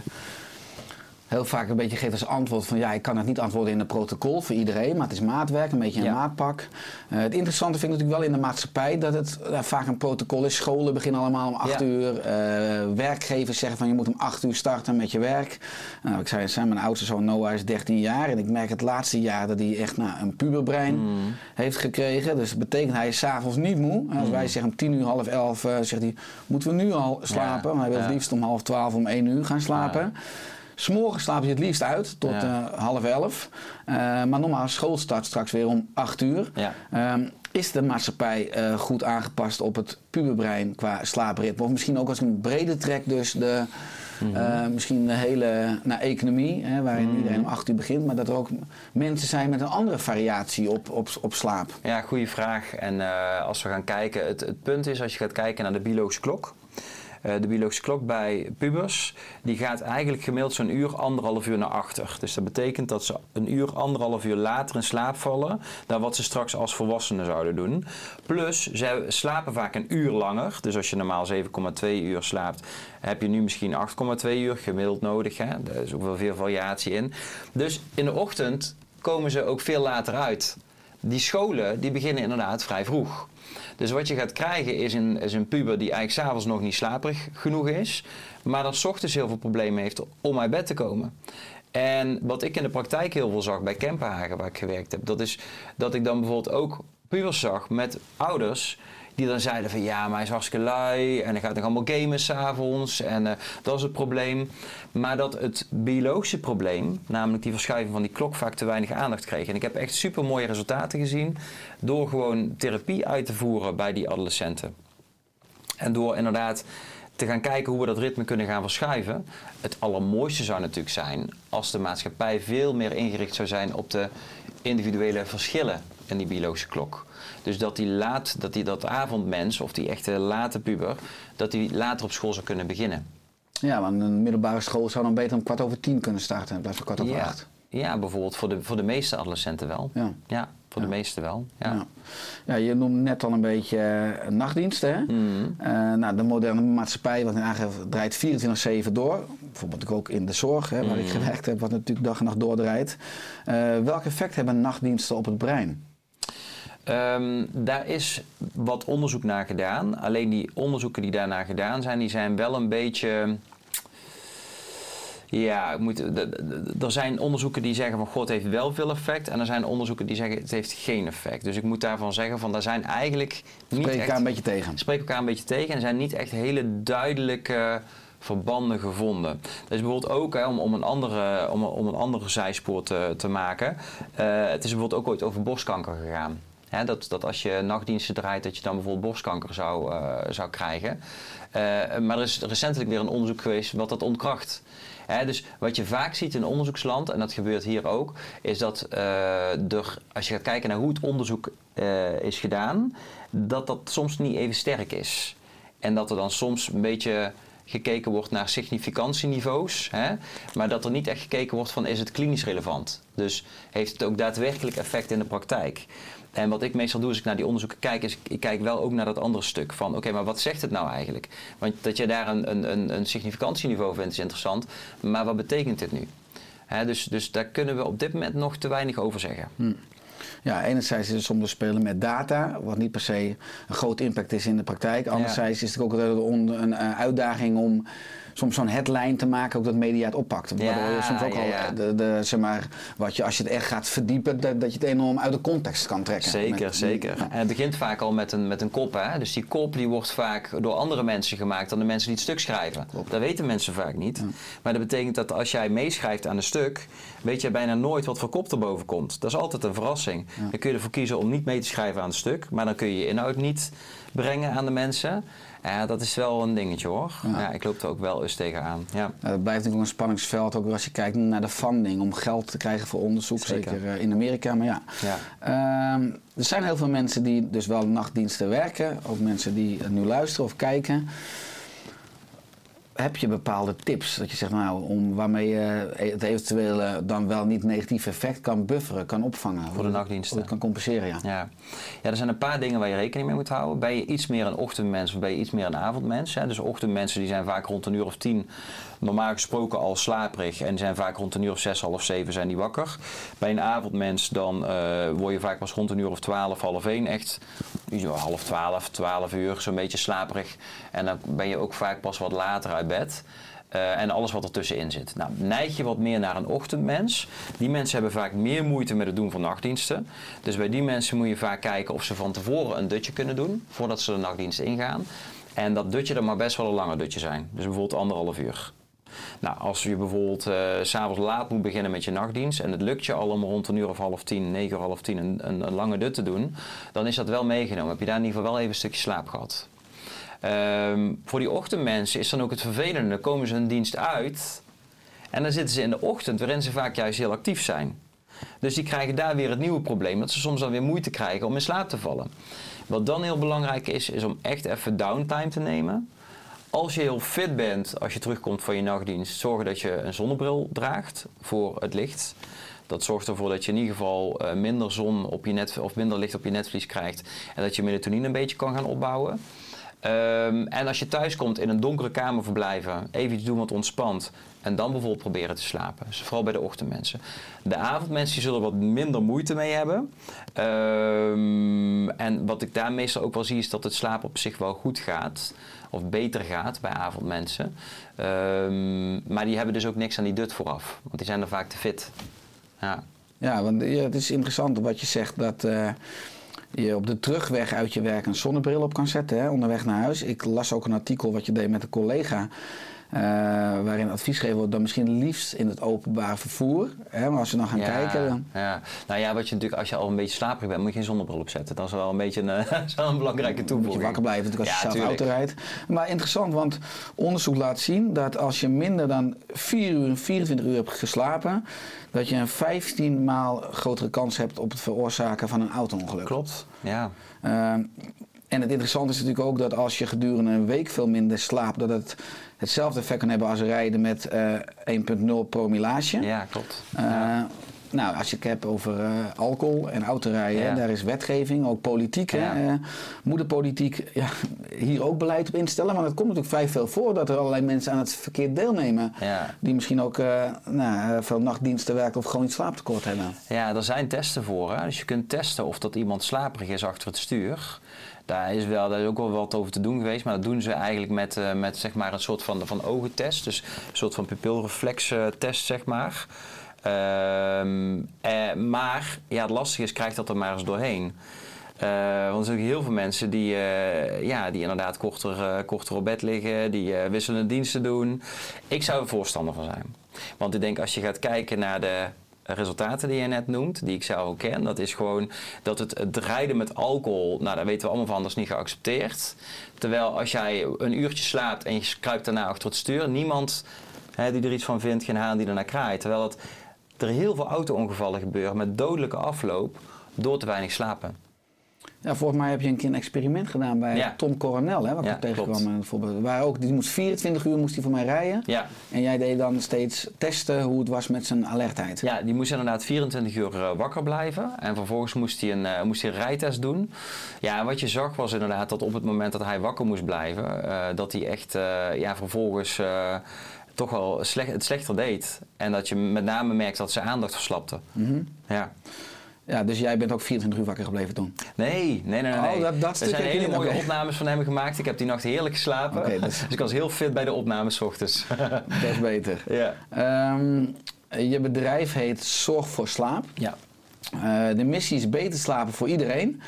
heel vaak een beetje geeft als antwoord van ja, ik kan het niet antwoorden in een protocol voor iedereen, maar het is maatwerk, een beetje een ja. maatpak. Uh, het interessante vind ik natuurlijk wel in de maatschappij dat het uh, vaak een protocol is. Scholen beginnen allemaal om 8 ja. uur. Uh, werkgevers zeggen van je moet om 8 uur starten met je werk. Nou, ik zei, zijn mijn oudste zoon Noah is 13 jaar en ik merk het laatste jaar dat hij echt nou, een puberbrein mm. heeft gekregen. Dus dat betekent hij is s'avonds niet moe. Als mm. wij zeggen om 10 uur, half 11, zegt hij, moeten we nu al slapen? Ja. Maar hij wil het liefst om half 12, om 1 uur gaan slapen. S'morgens slaap je het liefst uit tot ja. uh, half elf. Uh, maar normaal school start straks weer om acht uur. Ja. Uh, is de maatschappij uh, goed aangepast op het puberbrein qua slaapritme? Of misschien ook als een brede trek dus de... Mm -hmm. misschien de hele nou, economie, hè, waarin mm. iedereen om acht uur begint, maar dat er ook mensen zijn met een andere variatie op, op, op slaap. Ja, goede vraag. En als we gaan kijken, het, het punt is als je gaat kijken naar de biologische klok, de biologische klok bij pubers, die gaat eigenlijk gemiddeld zo'n uur, anderhalf uur naar achter. Dus dat betekent dat ze een uur, anderhalf uur later in slaap vallen dan wat ze straks als volwassenen zouden doen. Plus, ze slapen vaak een uur langer. Dus als je normaal 7,2 uur slaapt, heb je nu misschien 8,2 uur gemiddeld nodig. Hè? Er is ook wel veel variatie in. Dus in de ochtend komen ze ook veel later uit. Die scholen die beginnen inderdaad vrij vroeg. Dus wat je gaat krijgen is een, is een puber die eigenlijk s'avonds nog niet slaperig genoeg is, maar dan s ochtends heel veel problemen heeft om uit bed te komen. En wat ik in de praktijk heel veel zag bij Kempenhagen, waar ik gewerkt heb, dat is dat ik dan bijvoorbeeld ook pubers zag met ouders die dan zeiden van ja, maar hij is hartstikke lui en hij gaat nog allemaal gamen s'avonds en uh, dat is het probleem. Maar dat het biologische probleem, namelijk die verschuiving van die klok, vaak te weinig aandacht kreeg. En ik heb echt super mooie resultaten gezien door gewoon therapie uit te voeren bij die adolescenten. En door inderdaad te gaan kijken hoe we dat ritme kunnen gaan verschuiven. Het allermooiste zou natuurlijk zijn als de maatschappij veel meer ingericht zou zijn op de individuele verschillen in die biologische klok. Dus dat die, laat, dat, die dat avondmens of die echte late puber, dat die later op school zou kunnen beginnen. Ja, want een middelbare school zou dan beter om kwart over tien kunnen starten in plaats van kwart over ja. acht. Ja, bijvoorbeeld voor de, voor de meeste adolescenten wel. Ja. ja voor Ja. de meeste wel. Ja. Ja. ja, je noemde net al een beetje eh, nachtdiensten. Hè? Mhm. Eh, nou, de moderne maatschappij, wat draait 24-7 door. Bijvoorbeeld ook in de zorg, hè, waar ik Mhm. gewerkt heb, wat natuurlijk dag en nacht doordraait. Eh, welk effect hebben nachtdiensten op het brein? Ehm, daar is wat onderzoek naar gedaan. Alleen die onderzoeken die daarna gedaan zijn, die zijn wel een beetje. Ja, moet, er zijn onderzoeken die zeggen van God heeft wel veel effect. En er zijn onderzoeken die zeggen het heeft geen effect. Dus ik moet daarvan zeggen van daar zijn eigenlijk niet Spreek echt, elkaar een beetje tegen. spreken elkaar een beetje tegen. En er zijn niet echt hele duidelijke verbanden gevonden. Dat is bijvoorbeeld ook, hè, om, om, een andere, om, om een andere zijspoor te, maken. eh, het is bijvoorbeeld ook ooit over borstkanker gegaan. Dat, dat als je nachtdiensten draait, dat je dan bijvoorbeeld borstkanker zou, eh, zou krijgen. Eh, maar er is recentelijk weer een onderzoek geweest wat dat ontkracht. Dus wat je vaak ziet in onderzoeksland, en dat gebeurt hier ook, is dat als je gaat kijken naar hoe het onderzoek is gedaan, dat dat soms niet even sterk is. En dat er dan soms een beetje gekeken wordt naar significantieniveaus, hè, maar dat er niet echt gekeken wordt van is het klinisch relevant. Dus heeft het ook daadwerkelijk effect in de praktijk. En wat ik meestal doe als ik naar die onderzoeken kijk, is ik kijk wel ook naar dat andere stuk van oké, maar wat zegt het nou eigenlijk? Want dat je daar een, een, een, significantieniveau vindt is interessant, maar wat betekent dit nu? Dus, dus daar kunnen we op dit moment nog te weinig over zeggen. Ja, enerzijds is het soms spelen met data, wat niet per se een groot impact is in de praktijk. Anderzijds is het ook een, een eh, uitdaging om soms zo'n headline te maken, ook dat media het oppakt. Waardoor je soms ook ja, al ja. de, de, zeg maar, wat je, als je het echt gaat verdiepen, dat, dat je het enorm uit de context kan trekken. Zeker, Met- zeker. En het begint vaak al met een, met een kop. Hè? Dus die kop die wordt vaak door andere mensen gemaakt dan de mensen die het stuk schrijven. Dat weten mensen vaak niet. Maar dat betekent dat als jij meeschrijft aan een stuk, weet je bijna nooit wat voor kop erboven komt. Dat is altijd een verrassing. Dan kun je ervoor kiezen om niet mee te schrijven aan het stuk, maar dan kun je je inhoud niet brengen aan de mensen. Ja, dat is wel een dingetje hoor. Ja. ik loop er ook wel eens tegenaan. Ja. Dat blijft natuurlijk een spanningsveld, ook als je kijkt naar de funding om geld te krijgen voor onderzoek, Zeker. zeker, eh, in Amerika. Maar ja, Ja. Ehm, er zijn heel veel mensen die dus wel nachtdiensten werken, ook mensen die nu luisteren of kijken. Heb je bepaalde tips dat je zegt, nou, om waarmee je het eventuele dan wel niet negatief effect kan bufferen, kan opvangen? Voor de nachtdiensten. Hoe het kan compenseren, ja. Ja. ja, er zijn een paar dingen waar je rekening mee moet houden. Ben je iets meer een ochtendmens of ben je iets meer een avondmens? Hè? Dus ochtendmensen die zijn vaak rond een uur of tien normaal gesproken al slaperig en zijn vaak rond een uur of zes, half zeven zijn die wakker. Bij een avondmens dan eh, word je vaak pas rond een uur of twaalf, half één echt half twaalf, twaalf uur zo'n beetje slaperig. En dan ben je ook vaak pas wat later uit bed. Eh, en alles wat ertussenin zit. Nou, neig je wat meer naar een ochtendmens. Die mensen hebben vaak meer moeite met het doen van nachtdiensten. Dus bij die mensen moet je vaak kijken of ze van tevoren een dutje kunnen doen. Voordat ze de nachtdienst ingaan. En dat dutje er maar best wel een lange dutje zijn. Dus bijvoorbeeld anderhalf uur. Nou, als je bijvoorbeeld s s'avonds laat moet beginnen met je nachtdienst en het lukt je al om rond een uur of half tien, negen uur half tien een, een, een lange dut te doen, dan is dat wel meegenomen. Heb je daar in ieder geval wel even een stukje slaap gehad. Ehm, voor die ochtendmensen is dan ook het vervelende. Dan komen ze hun dienst uit en dan zitten ze in de ochtend waarin ze vaak juist heel actief zijn. Dus die krijgen daar weer het nieuwe probleem. Dat ze soms dan weer moeite krijgen om in slaap te vallen. Wat dan heel belangrijk is, is om echt even downtime te nemen. Als je heel fit bent, als je terugkomt van je nachtdienst, zorg dat je een zonnebril draagt voor het licht. Dat zorgt ervoor dat je in ieder geval eh, minder zon op je net, of minder licht op je netvlies krijgt. En dat je melatonine een beetje kan gaan opbouwen. Ehm, en als je thuis komt in een donkere kamer verblijven, even iets doen wat ontspant. En dan bijvoorbeeld proberen te slapen. Dus vooral bij de ochtendmensen. De avondmensen zullen wat minder moeite mee hebben. Ehm, en wat ik daar meestal ook wel zie is dat het slapen op zich wel goed gaat. Of beter gaat bij avondmensen. Ehm, maar die hebben dus ook niks aan die dut vooraf. Want die zijn er vaak te fit. Ja. Ja, want ja, het is interessant wat je zegt dat eh, je op de terugweg uit je werk een zonnebril op kan zetten, hè, onderweg naar huis. Ik las ook een artikel wat je deed met een collega. Eh, waarin advies gegeven wordt dan misschien liefst in het openbaar vervoer. Hè, maar als we dan gaan kijken, dan, Ja. Nou ja, wat je natuurlijk, als je al een beetje slaperig bent, moet je geen zonnebril opzetten. Dat is wel een beetje een, wel belangrijke moet toevoeging. je wakker blijven natuurlijk als je zelf tuurlijk. auto rijdt. Maar interessant, want onderzoek laat zien dat als je minder dan 4 uur en 24 uur hebt geslapen, dat je een 15 maal grotere kans hebt op het veroorzaken van een auto-ongeluk. Klopt, ja. Ehm, en het interessante is natuurlijk ook dat als je gedurende een week veel minder slaapt, dat het hetzelfde effect kan hebben als rijden met eh 1.0 promillage. Ja, klopt. Eh, Ja. Nou, als je het hebt over eh, alcohol en autorijden, Ja. daar is wetgeving, ook politiek. hè. Ja. Moet de politiek ja, hier ook beleid op instellen? Want het komt natuurlijk vrij veel voor dat er allerlei mensen aan het verkeer deelnemen. Die misschien ook nou, veel nachtdiensten werken of gewoon iets slaaptekort hebben. Ja, er zijn testen voor. Hè? Dus je kunt testen of dat iemand slaperig is achter het stuur. Daar is, wel, daar is ook wel wat over te doen geweest. Maar dat doen ze eigenlijk met, eh, met zeg maar een soort van, van ogentest. Dus een soort van pupilreflextest, zeg maar. Ehm, eh, maar ja, het lastige is, krijg dat er maar eens doorheen. Eh, want er zijn heel veel mensen die, eh, ja, die inderdaad korter, korter op bed liggen, die wisselende diensten doen. Ik zou er voorstander van zijn. Want ik denk als je gaat kijken naar de resultaten die je net noemt, die ik zelf ook ken, dat is gewoon dat het, het rijden met alcohol, nou daar weten we allemaal van, dat is niet geaccepteerd. Terwijl als jij een uurtje slaapt en je kruipt daarna achter het stuur, niemand hè, die er iets van vindt, geen haan die ernaar kraait. Terwijl er heel veel auto-ongevallen gebeuren met dodelijke afloop door te weinig slapen. Ja, volgens mij heb je een keer een experiment gedaan bij Ja. Tom Coronel, hè, wat Ja, ik tegenkwam. Bijvoorbeeld, waar ook, die moest 24 uur moest hij voor mij rijden. Ja. En jij deed dan steeds testen hoe het was met zijn alertheid. Ja, die moest inderdaad 24 uur eh, wakker blijven. En vervolgens moest hij, een, eh, moest hij een rijtest doen. Ja, en wat je zag was inderdaad dat op het moment dat hij wakker moest blijven, eh, dat hij echt ja, vervolgens toch wel slecht, het slechter deed. En dat je met name merkt dat zijn aandacht verslapte. Mhm. Ja. Ja, dus jij bent ook 24 uur wakker gebleven toen. Nee, nee, nee, nee. Oh, dat- dat er zijn hele mooie opnames van hem gemaakt. Ik heb die nacht heerlijk geslapen. Dus... dus- ik was heel fit bij de opnames ochtends. Dat is beter. ja. Ehm, je bedrijf heet Zorg voor Slaap. Ja. Eh, de missie is beter slapen voor iedereen.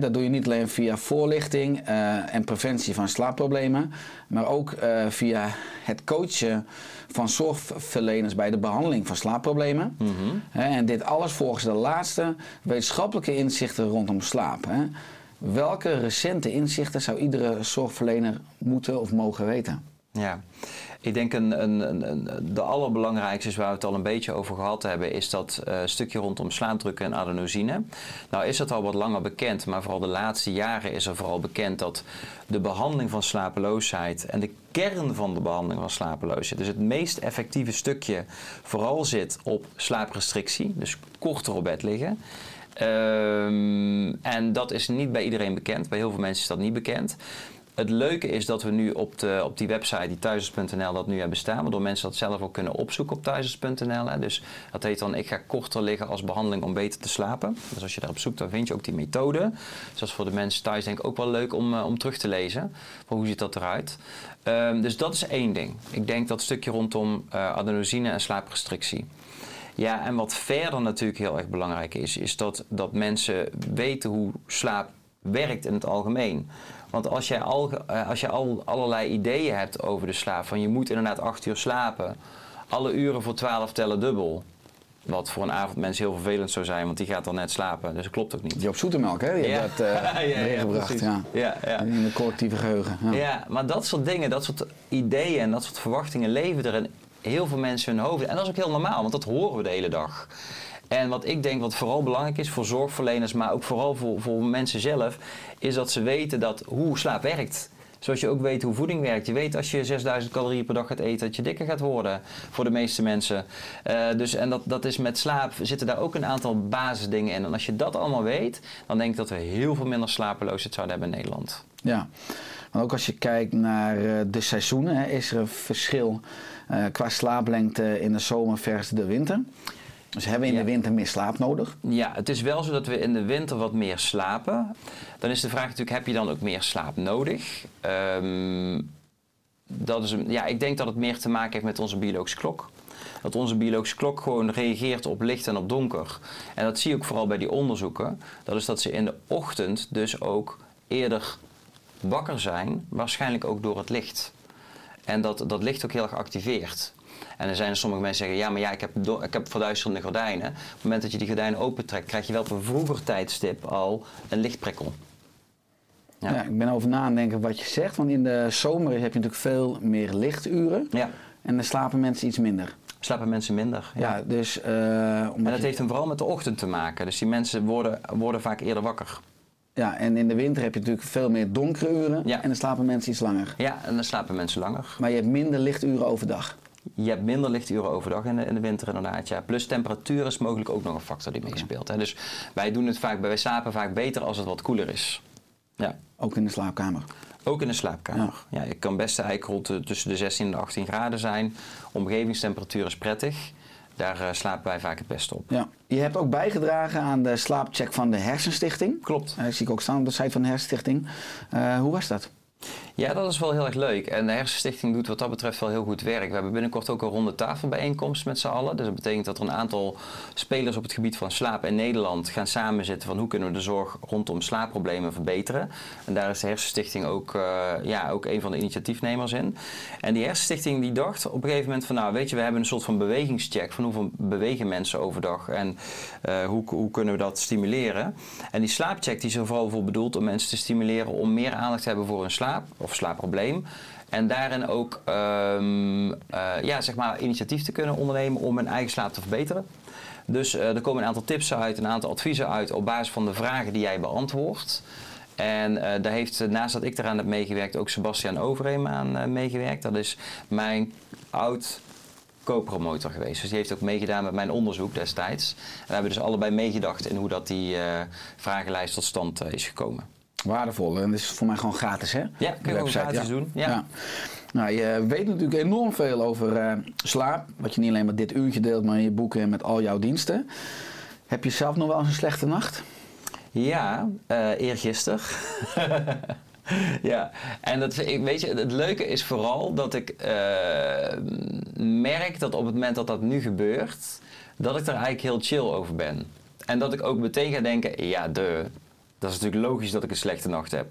Dat doe je niet alleen via voorlichting eh, en preventie van slaapproblemen, maar ook eh, via het coachen van zorgverleners bij de behandeling van slaapproblemen. Hè, en dit alles volgens de laatste wetenschappelijke inzichten rondom slaap. Hè. Welke recente inzichten zou iedere zorgverlener moeten of mogen weten? Ja, ik denk een, een, een, de allerbelangrijkste is waar we het al een beetje over gehad hebben, is dat eh, stukje rondom slaapdruk en adenosine. Nou is dat al wat langer bekend, maar vooral de laatste jaren is er vooral bekend dat de behandeling van slapeloosheid en de kern van de behandeling van slapeloosheid, dus het meest effectieve stukje, vooral zit op slaaprestrictie, dus korter op bed liggen. Ehm, en dat is niet bij iedereen bekend. Bij heel veel mensen is dat niet bekend. Het leuke is dat we nu op, de, op die website, die thuisers.nl, dat nu hebben staan. Waardoor mensen dat zelf ook kunnen opzoeken op thuisers.nl. Dus dat heet dan, ik ga korter liggen als behandeling om beter te slapen. Dus als je daarop zoekt, dan vind je ook die methode. Dus dat is voor de mensen thuis denk ik ook wel leuk om, eh, om terug te lezen. Hoe ziet dat eruit? Ehm, dus dat is één ding. Ik denk dat stukje rondom eh, adenosine en slaaprestrictie. Ja, en wat verder natuurlijk heel erg belangrijk is, is dat, dat mensen weten hoe slaap werkt in het algemeen. Want als jij, al, eh, als je al allerlei ideeën hebt over de slaap, van je moet inderdaad acht uur slapen, alle uren voor 12 tellen dubbel. Wat voor een avondmens heel vervelend zou zijn, want die gaat dan net slapen. Dus dat klopt ook niet. Joop Zoetemelk, hè? Die Ja. heeft dat eh Ja, ja, erin gebracht. precies. Ja. Ja, ja. In de collectieve geheugen. Ja. Ja, maar dat soort dingen, dat soort ideeën en dat soort verwachtingen leven er in heel veel mensen hun hoofd. En dat is ook heel normaal, want dat horen we de hele dag. En wat ik denk wat vooral belangrijk is voor zorgverleners, maar ook vooral voor, voor mensen zelf, is dat ze weten dat hoe slaap werkt. Zoals je ook weet hoe voeding werkt. Je weet als je 6000 calorieën per dag gaat eten, dat je dikker gaat worden voor de meeste mensen. Eh, dus, en dat, dat is met slaap zitten daar ook een aantal basisdingen in. En als je dat allemaal weet, dan denk ik dat we heel veel minder slapeloosheid zouden hebben in Nederland. Ja, maar ook als je kijkt naar eh, de seizoenen, hè, is er een verschil eh, qua slaaplengte in de zomer versus de winter. Dus hebben we in Ja. de winter meer slaap nodig? Ja, het is wel zo dat we in de winter wat meer slapen. Dan is de vraag natuurlijk, heb je dan ook meer slaap nodig? Ehm, dat is een, ja, ik denk dat het meer te maken heeft met onze biologische klok. Dat onze biologische klok gewoon reageert op licht en op donker. En dat zie je ook vooral bij die onderzoeken. Dat is dat ze in de ochtend dus ook eerder wakker zijn, waarschijnlijk ook door het licht. En dat, dat licht ook heel erg activeert. En er zijn sommige mensen die zeggen, ja, maar ja, ik heb, ik heb verduisterende gordijnen. Op het moment dat je die gordijnen opentrekt, krijg je wel op een vroeger tijdstip al een lichtprikkel. Ja. Ja. ik ben over na aan denken wat je zegt. Want in de zomer heb je natuurlijk veel meer lichturen. Ja, En dan slapen mensen iets minder. slapen mensen minder. Ja, Ja. dus... eh, En dat je- heeft hem vooral met de ochtend te maken. Dus die mensen worden, worden vaak eerder wakker. ja, en in de winter heb je natuurlijk veel meer donkere uren. Ja. En dan slapen mensen iets langer. Ja, en dan slapen mensen langer. Maar je hebt minder lichturen overdag. Je hebt minder lichturen overdag in de, in de winter inderdaad. Ja. Plus temperatuur is mogelijk ook nog een factor die meespeelt. Dus wij doen het vaak, wij slapen vaak beter als het wat koeler is. Ja. Ook in de slaapkamer. Ook in de slaapkamer. Ja. kan best eigenlijk rond tussen de 16 en de 18 graden zijn. Omgevingstemperatuur is prettig. Daar eh, slapen wij vaak het beste op. Ja. Je hebt ook bijgedragen aan de slaapcheck van de Hersenstichting. Klopt. Eh, zie ik ook staan op de site van de Hersenstichting. Eh, hoe was dat? Ja, dat is wel heel erg leuk. En de Hersenstichting doet wat dat betreft wel heel goed werk. We hebben binnenkort ook een ronde tafelbijeenkomst met z'n allen. Dus dat betekent dat er een aantal spelers op het gebied van slaap in Nederland gaan samenzitten van hoe kunnen we de zorg rondom slaapproblemen verbeteren. En daar is de Hersenstichting ook, eh, ja, ook een van de initiatiefnemers in. En die Hersenstichting die dacht op een gegeven moment van nou weet je, we hebben een soort van bewegingscheck van hoeveel bewegen mensen overdag en eh, hoe, hoe kunnen we dat stimuleren. En die slaapcheck die is er vooral voor bedoeld om mensen te stimuleren om meer aandacht te hebben voor hun slaap slaapprobleem. En daarin ook ehm, eh, ja, zeg maar initiatief te kunnen ondernemen om mijn eigen slaap te verbeteren. Dus eh, er komen een aantal tips uit, een aantal adviezen uit op basis van de vragen die jij beantwoordt. En eh, daar heeft, naast dat ik eraan heb meegewerkt, ook Sebastian Overeem aan meegewerkt. Dat is mijn oud co-promotor geweest. Dus die heeft ook meegedaan met mijn onderzoek destijds. En we hebben dus allebei meegedacht in hoe dat die vragenlijst tot stand is gekomen. Waardevol. En dat is voor mij gewoon gratis, hè? Ja, kun je website, gratis doen. Ja. Nou, je weet natuurlijk enorm veel over eh, slaap. Wat je niet alleen met dit uurtje deelt, maar in je boeken en met al jouw diensten. Heb je zelf nog wel eens een slechte nacht? Ja, eh eergisteren. ja, en dat, weet je, het leuke is vooral dat ik eh, merk dat op het moment dat dat nu gebeurt, dat ik er eigenlijk heel chill over ben. En dat ik ook meteen ga denken, ja, de, dat is natuurlijk logisch dat ik een slechte nacht heb.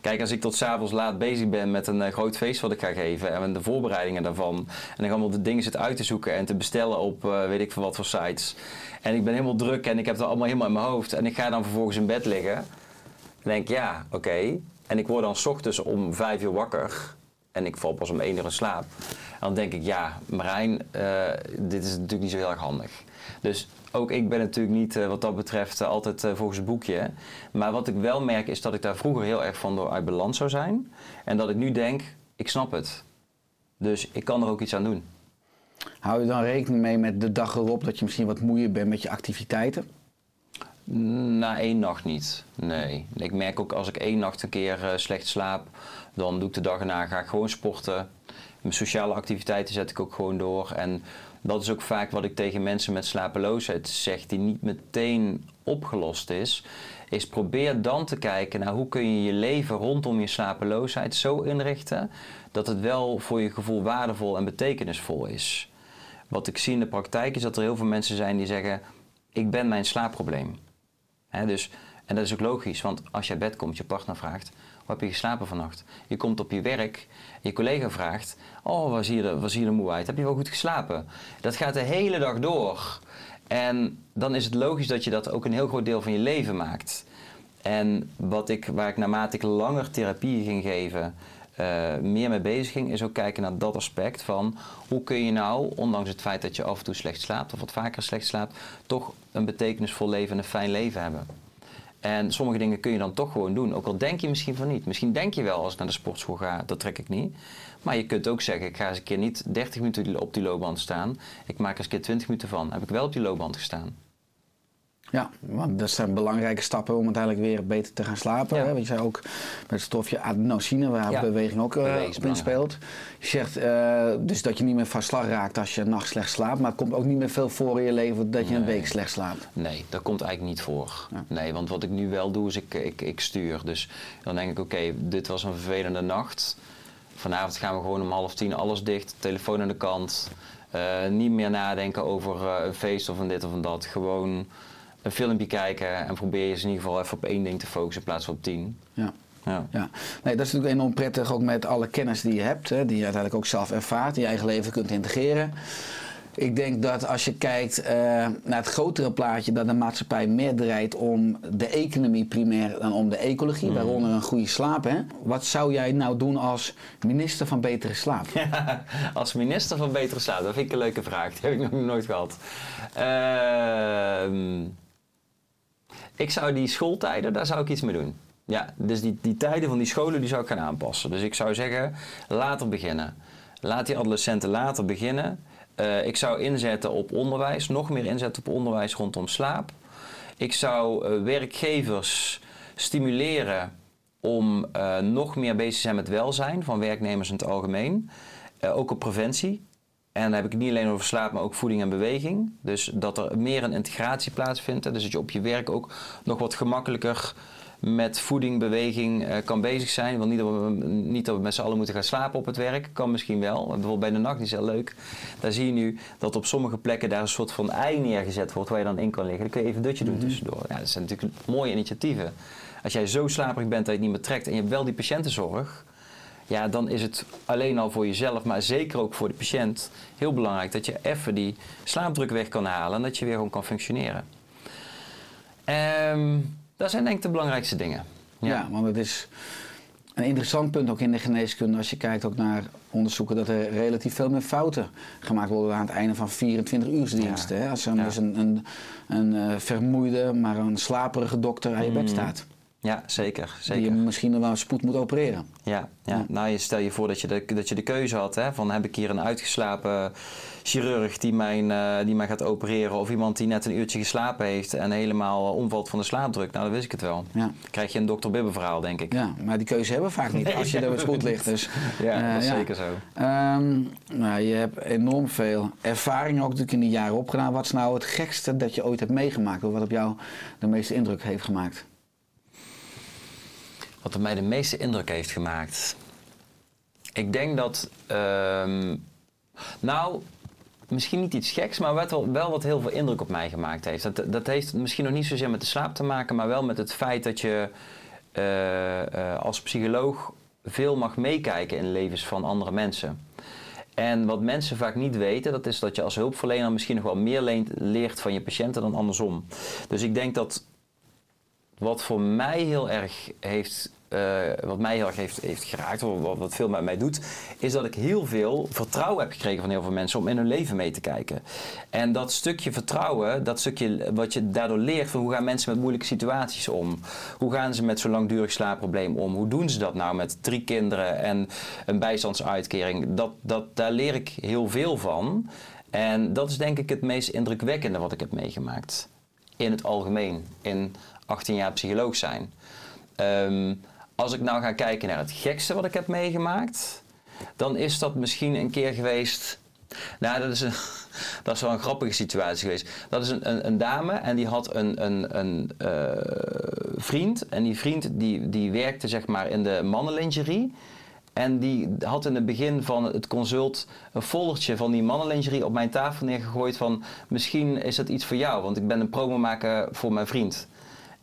Kijk, als ik tot s'avonds laat bezig ben met een eh, groot feest wat ik ga geven en de voorbereidingen daarvan. En dan allemaal de dingen zit uit te zoeken en te bestellen op eh, weet ik veel wat voor sites. En ik ben helemaal druk en ik heb het allemaal helemaal in mijn hoofd. En ik ga dan vervolgens in bed liggen. Dan denk ja, oké. En ik word dan 's ochtends om vijf uur wakker. En ik val pas om één uur in slaap. En dan denk ik, ja, Marijn, eh, dit is natuurlijk niet zo heel erg handig. Dus ook ik ben natuurlijk niet eh, wat dat betreft eh, altijd eh, volgens het boekje. Maar wat ik wel merk is dat ik daar vroeger heel erg van door uit balans zou zijn. En dat ik nu denk, ik snap het. Dus ik kan er ook iets aan doen. Hou je dan rekening mee met de dag erop dat je misschien wat moeier bent met je activiteiten? Na één nacht niet. Nee. Ik merk ook als ik één nacht een keer slecht slaap, dan doe ik de dag erna ga ik gewoon sporten. Mijn sociale activiteiten zet ik ook gewoon door. En dat is ook vaak wat ik tegen mensen met slapeloosheid zeg, die niet meteen opgelost is. Is probeer dan te kijken naar hoe kun je je leven rondom je slapeloosheid zo inrichten dat het wel voor je gevoel waardevol en betekenisvol is. Wat ik zie in de praktijk is dat er heel veel mensen zijn die zeggen: Ik ben mijn slaapprobleem. Dus, en dat is ook logisch, want als je bed komt, je partner vraagt: Heb je geslapen vannacht? Je komt op je werk, je collega vraagt: Oh, waar zie je er, waar zie je er moe uit? Heb je wel goed geslapen? Dat gaat de hele dag door. En dan is het logisch dat je dat ook een heel groot deel van je leven maakt. En wat ik, waar ik naarmate ik langer therapie ging geven, eh, meer mee bezig ging, is ook kijken naar dat aspect van hoe kun je nou, ondanks het feit dat je af en toe slecht slaapt of wat vaker slecht slaapt, toch een betekenisvol leven en een fijn leven hebben. En sommige dingen kun je dan toch gewoon doen, ook al denk je misschien van niet. Misschien denk je wel als ik naar de sportschool ga, dat trek ik niet. Maar je kunt ook zeggen, ik ga eens een keer niet 30 minuten op die loopband staan. Ik maak er eens een keer 20 minuten van. Heb ik wel op die loopband gestaan. Ja, want dat zijn belangrijke stappen om uiteindelijk weer beter te gaan slapen. Ja. Hè? Want je zei ook met het stofje adenosine, waar Ja. beweging ook is op inspeelt. Je zegt eh, dus dat je niet meer van slag raakt als je een nacht slecht slaapt. Maar het komt ook niet meer veel voor in je leven dat je een week slecht slaapt. Nee, dat komt eigenlijk niet voor. Ja. Nee, want wat ik nu wel doe is ik, ik, ik stuur. Dus dan denk ik, oké, dit was een vervelende nacht. Vanavond gaan we gewoon om half tien alles dicht, telefoon aan de kant. Eh, niet meer nadenken over een feest of een dit of een dat. Gewoon een filmpje kijken en probeer je eens in ieder geval even op één ding te focussen in plaats van op tien. Ja. Ja. Ja, nee, dat is natuurlijk enorm prettig ook met alle kennis die je hebt, hè, die je uiteindelijk ook zelf ervaart, die je eigen leven kunt integreren. Ik denk dat als je kijkt eh, naar het grotere plaatje, dat de maatschappij meer draait om de economie primair dan om de ecologie, Mm. waaronder een goede slaap. Hè? Wat zou jij nou doen als minister van betere slaap? Als minister van Betere Slaap, dat vind ik een leuke vraag. Die heb ik nog nooit gehad. Ehm, ik zou die schooltijden, daar zou ik iets mee doen. Ja, dus die, die tijden van die scholen die zou ik gaan aanpassen. Dus ik zou zeggen, later beginnen. Laat die adolescenten later beginnen. Eh, ik zou inzetten op onderwijs, nog meer inzetten op onderwijs rondom slaap. Ik zou eh, werkgevers stimuleren om eh, nog meer bezig te zijn met welzijn van werknemers in het algemeen. Ook op preventie. En dan heb ik het niet alleen over slaap, maar ook voeding en beweging. Dus dat er meer een integratie plaatsvindt. Dus dat je op je werk ook nog wat gemakkelijker met voeding, beweging eh, kan bezig zijn. Want niet dat, we, niet dat we met z'n allen moeten gaan slapen op het werk. Kan misschien wel. Bijvoorbeeld bij de nacht is heel leuk. Daar zie je nu dat op sommige plekken daar een soort van ei neergezet wordt waar je dan in kan liggen. Dan kun je even een dutje doen tussendoor. Ja, dat zijn natuurlijk mooie initiatieven. Als jij zo slaperig bent dat je het niet meer trekt en je hebt wel die patiëntenzorg. Ja, dan is het alleen al voor jezelf, maar zeker ook voor de patiënt heel belangrijk dat je even die slaapdruk weg kan halen en dat je weer gewoon kan functioneren. Ehm, dat zijn denk ik de belangrijkste dingen. Ja, want het is een interessant punt ook in de geneeskunde als je kijkt ook naar onderzoeken dat er relatief veel meer fouten gemaakt worden aan het einde van 24 uursdienst. Ja. Als er Ja. dus een, een, een eh, vermoeide, maar een slaperige dokter aan je bed Mm. staat. Ja, zeker. Die je zeker. misschien wel spoed moet opereren. Ja, ja. Ja. nou je stel je voor dat je de, dat je de keuze had hè, van heb ik hier een uitgeslapen chirurg die, mijn, eh, die mij gaat opereren of iemand die net een uurtje geslapen heeft en helemaal omvalt van de slaapdruk. Nou, dan wist ik het wel. Ja. Krijg je een dokter Bibber verhaal, denk ik. ja, maar die keuze hebben we vaak niet Nee, als je er spoed ligt. Dus, Ja, eh, dat is ja. zeker zo. Ehm, nou, je hebt enorm veel ervaring ook natuurlijk in die jaren opgedaan. Wat is nou het gekste dat je ooit hebt meegemaakt? Of wat op jou de meeste indruk heeft gemaakt? Wat mij de meeste indruk heeft gemaakt. Ik denk dat. ehm, nou, misschien niet iets geks, maar wel, wel wat heel veel indruk op mij gemaakt heeft. Dat, dat heeft misschien nog niet zozeer met de slaap te maken, maar wel met het feit dat je eh, eh, als psycholoog veel mag meekijken in levens van andere mensen. En wat mensen vaak niet weten, dat is dat je als hulpverlener misschien nog wel meer leert van je patiënten dan andersom. Dus ik denk dat wat voor mij heel erg heeft, eh, wat mij heel erg heeft, heeft geraakt, wat, wat veel met mij doet, is dat ik heel veel vertrouwen heb gekregen van heel veel mensen om in hun leven mee te kijken. En dat stukje vertrouwen, dat stukje wat je daardoor leert van hoe gaan mensen met moeilijke situaties om? Hoe gaan ze met zo'n langdurig slaapprobleem om? Hoe doen ze dat nou met drie kinderen en een bijstandsuitkering? Dat, dat, daar leer ik heel veel van. En dat is denk ik het meest indrukwekkende wat ik heb meegemaakt. In het algemeen. In 18 jaar psycholoog zijn. Ehm, als ik nou ga kijken naar het gekste wat ik heb meegemaakt, dan is dat misschien een keer geweest. Nou, dat is, een, dat is wel een grappige situatie geweest. Dat is een, een, een dame en die had een, een, een eh, vriend. En die vriend die, die werkte zeg maar in de mannenlingerie. En die had in het begin van het consult een foldertje van die mannenlingerie op mijn tafel neergegooid van misschien is dat iets voor jou, want ik ben een promo maken voor mijn vriend.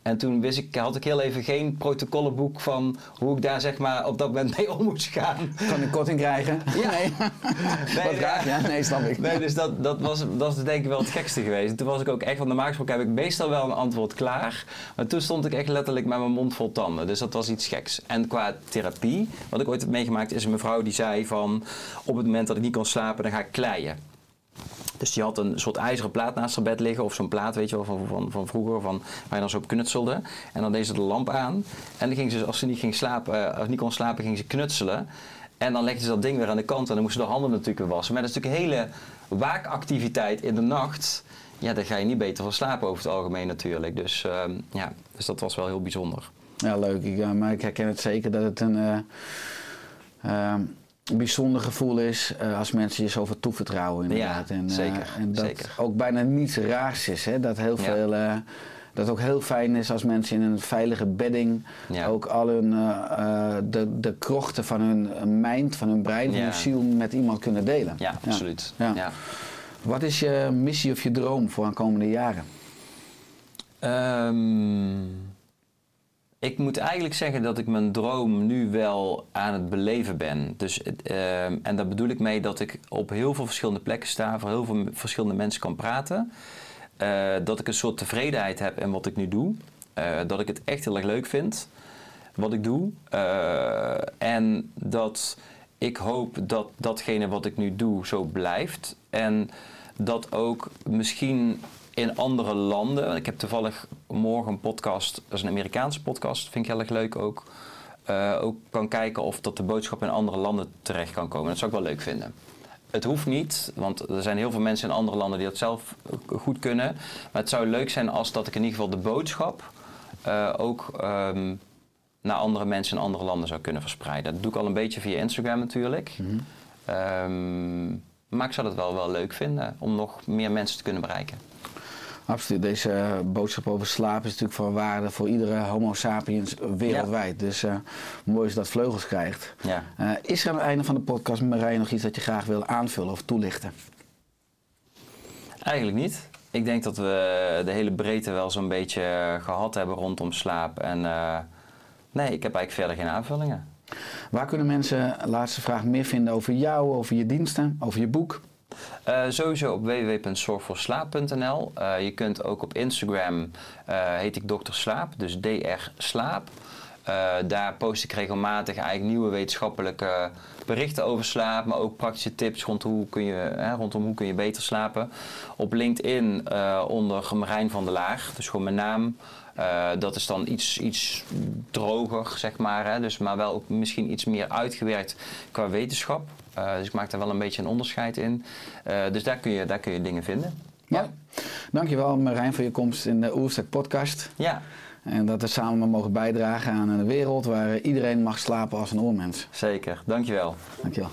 En toen wist ik, had ik heel even geen protocollenboek van hoe ik daar zeg maar op dat moment mee om moest gaan. Kan ik korting krijgen? Ja. Nee. Wat ja. raar? Ja, nee, snap ik. Nee, dus dat, dat, was, dat is denk ik wel het gekste geweest. En toen was ik ook echt, van normaal gesproken heb ik meestal wel een antwoord klaar. Maar toen stond ik echt letterlijk met mijn mond vol tanden. Dus dat was iets geks. En qua therapie, wat ik ooit heb meegemaakt, is een mevrouw die zei van... op het moment dat ik niet kon slapen, dan ga ik kleien. Dus die had een soort ijzeren plaat naast haar bed liggen. Of zo'n plaat, weet je wel, van, van, van vroeger. Van, waar je dan zo op knutselde. En dan deed ze de lamp aan. En dan ging ze, als ze niet, ging slapen, eh, als niet kon slapen, ging ze knutselen. En dan legde ze dat ding weer aan de kant. En dan moesten de handen natuurlijk wassen. Is natuurlijk een hele waakactiviteit in de nacht. Ja, daar ga je niet beter van slapen over het algemeen natuurlijk. Dus, ehm, ja, dus dat was wel heel bijzonder. Ja, leuk. Ik, ja, maar ik herken het zeker dat het een eh, ehm, bijzonder gevoel is eh, als mensen je zoveel toevertrouwen inderdaad. Ja, en, eh, zeker, en dat zeker. ook bijna niets raars is. Hè? Dat heel Ja. veel... eh, dat het ook heel fijn is als mensen in een veilige bedding Ja. ook al hun, de, de krochten van hun mind, van hun brein, van Ja. hun ziel met iemand kunnen delen. Ja, absoluut. Ja. Ja. Wat is je missie of je droom voor aankomende jaren? Ehm, ik moet eigenlijk zeggen dat ik mijn droom nu wel aan het beleven ben. Dus, ehm, en daar bedoel ik mee dat ik op heel veel verschillende plekken sta, voor heel veel verschillende mensen kan praten. Eh, dat ik een soort tevredenheid heb in wat ik nu doe. Eh, dat ik het echt heel erg leuk vind wat ik doe. Eh, en dat ik hoop dat datgene wat ik nu doe zo blijft. En dat ook misschien in andere landen. Ik heb toevallig morgen een podcast, dat is een Amerikaanse podcast, vind ik heel erg leuk ook. eh, ook kan kijken of dat de boodschap in andere landen terecht kan komen. Dat zou ik wel leuk vinden. Het hoeft niet, want er zijn heel veel mensen in andere landen die dat zelf goed kunnen. Maar het zou leuk zijn als dat ik in ieder geval de boodschap eh, ook ehm, naar andere mensen in andere landen zou kunnen verspreiden. Dat doe ik al een beetje via Instagram natuurlijk. Ehm, maar ik zou het wel, wel leuk vinden om nog meer mensen te kunnen bereiken. Absoluut. Deze eh, boodschap over slaap is natuurlijk van waarde voor iedere homo sapiens wereldwijd. Dus eh, mooi is dat vleugels krijgt. Ja. Eh, is er aan het einde van de podcast, Marije, nog iets dat je graag wil aanvullen of toelichten? Eigenlijk niet. Ik denk dat we de hele breedte wel zo'n beetje eh, gehad hebben rondom slaap. En nee, ik heb eigenlijk verder geen aanvullingen. Waar kunnen mensen, laatste vraag, meer vinden over jou, over je diensten, over je boek? Eh, sowieso op www.zorgvoorslaap.nl. Eh, je kunt ook op Instagram, eh, heet ik Dr. Slaap, dus DR Slaap. Daar post ik regelmatig eigenlijk nieuwe wetenschappelijke berichten over slaap, maar ook praktische tips rond hoe kun je, hè, rondom hoe kun je beter slapen. Op LinkedIn onder Marijn van der Laar, dus gewoon mijn naam. Dat is dan iets, iets droger, zeg maar. Hè? Dus, maar wel ook misschien iets meer uitgewerkt qua wetenschap. Uh, dus ik maak daar wel een beetje een onderscheid in. Uh, dus daar kun, je, daar kun je dingen vinden. Ja. Dankjewel Marijn voor je komst in de Oerstek podcast. Ja. En dat we samen mogen bijdragen aan een wereld waar iedereen mag slapen als een oormens. Zeker, dankjewel. Dankjewel.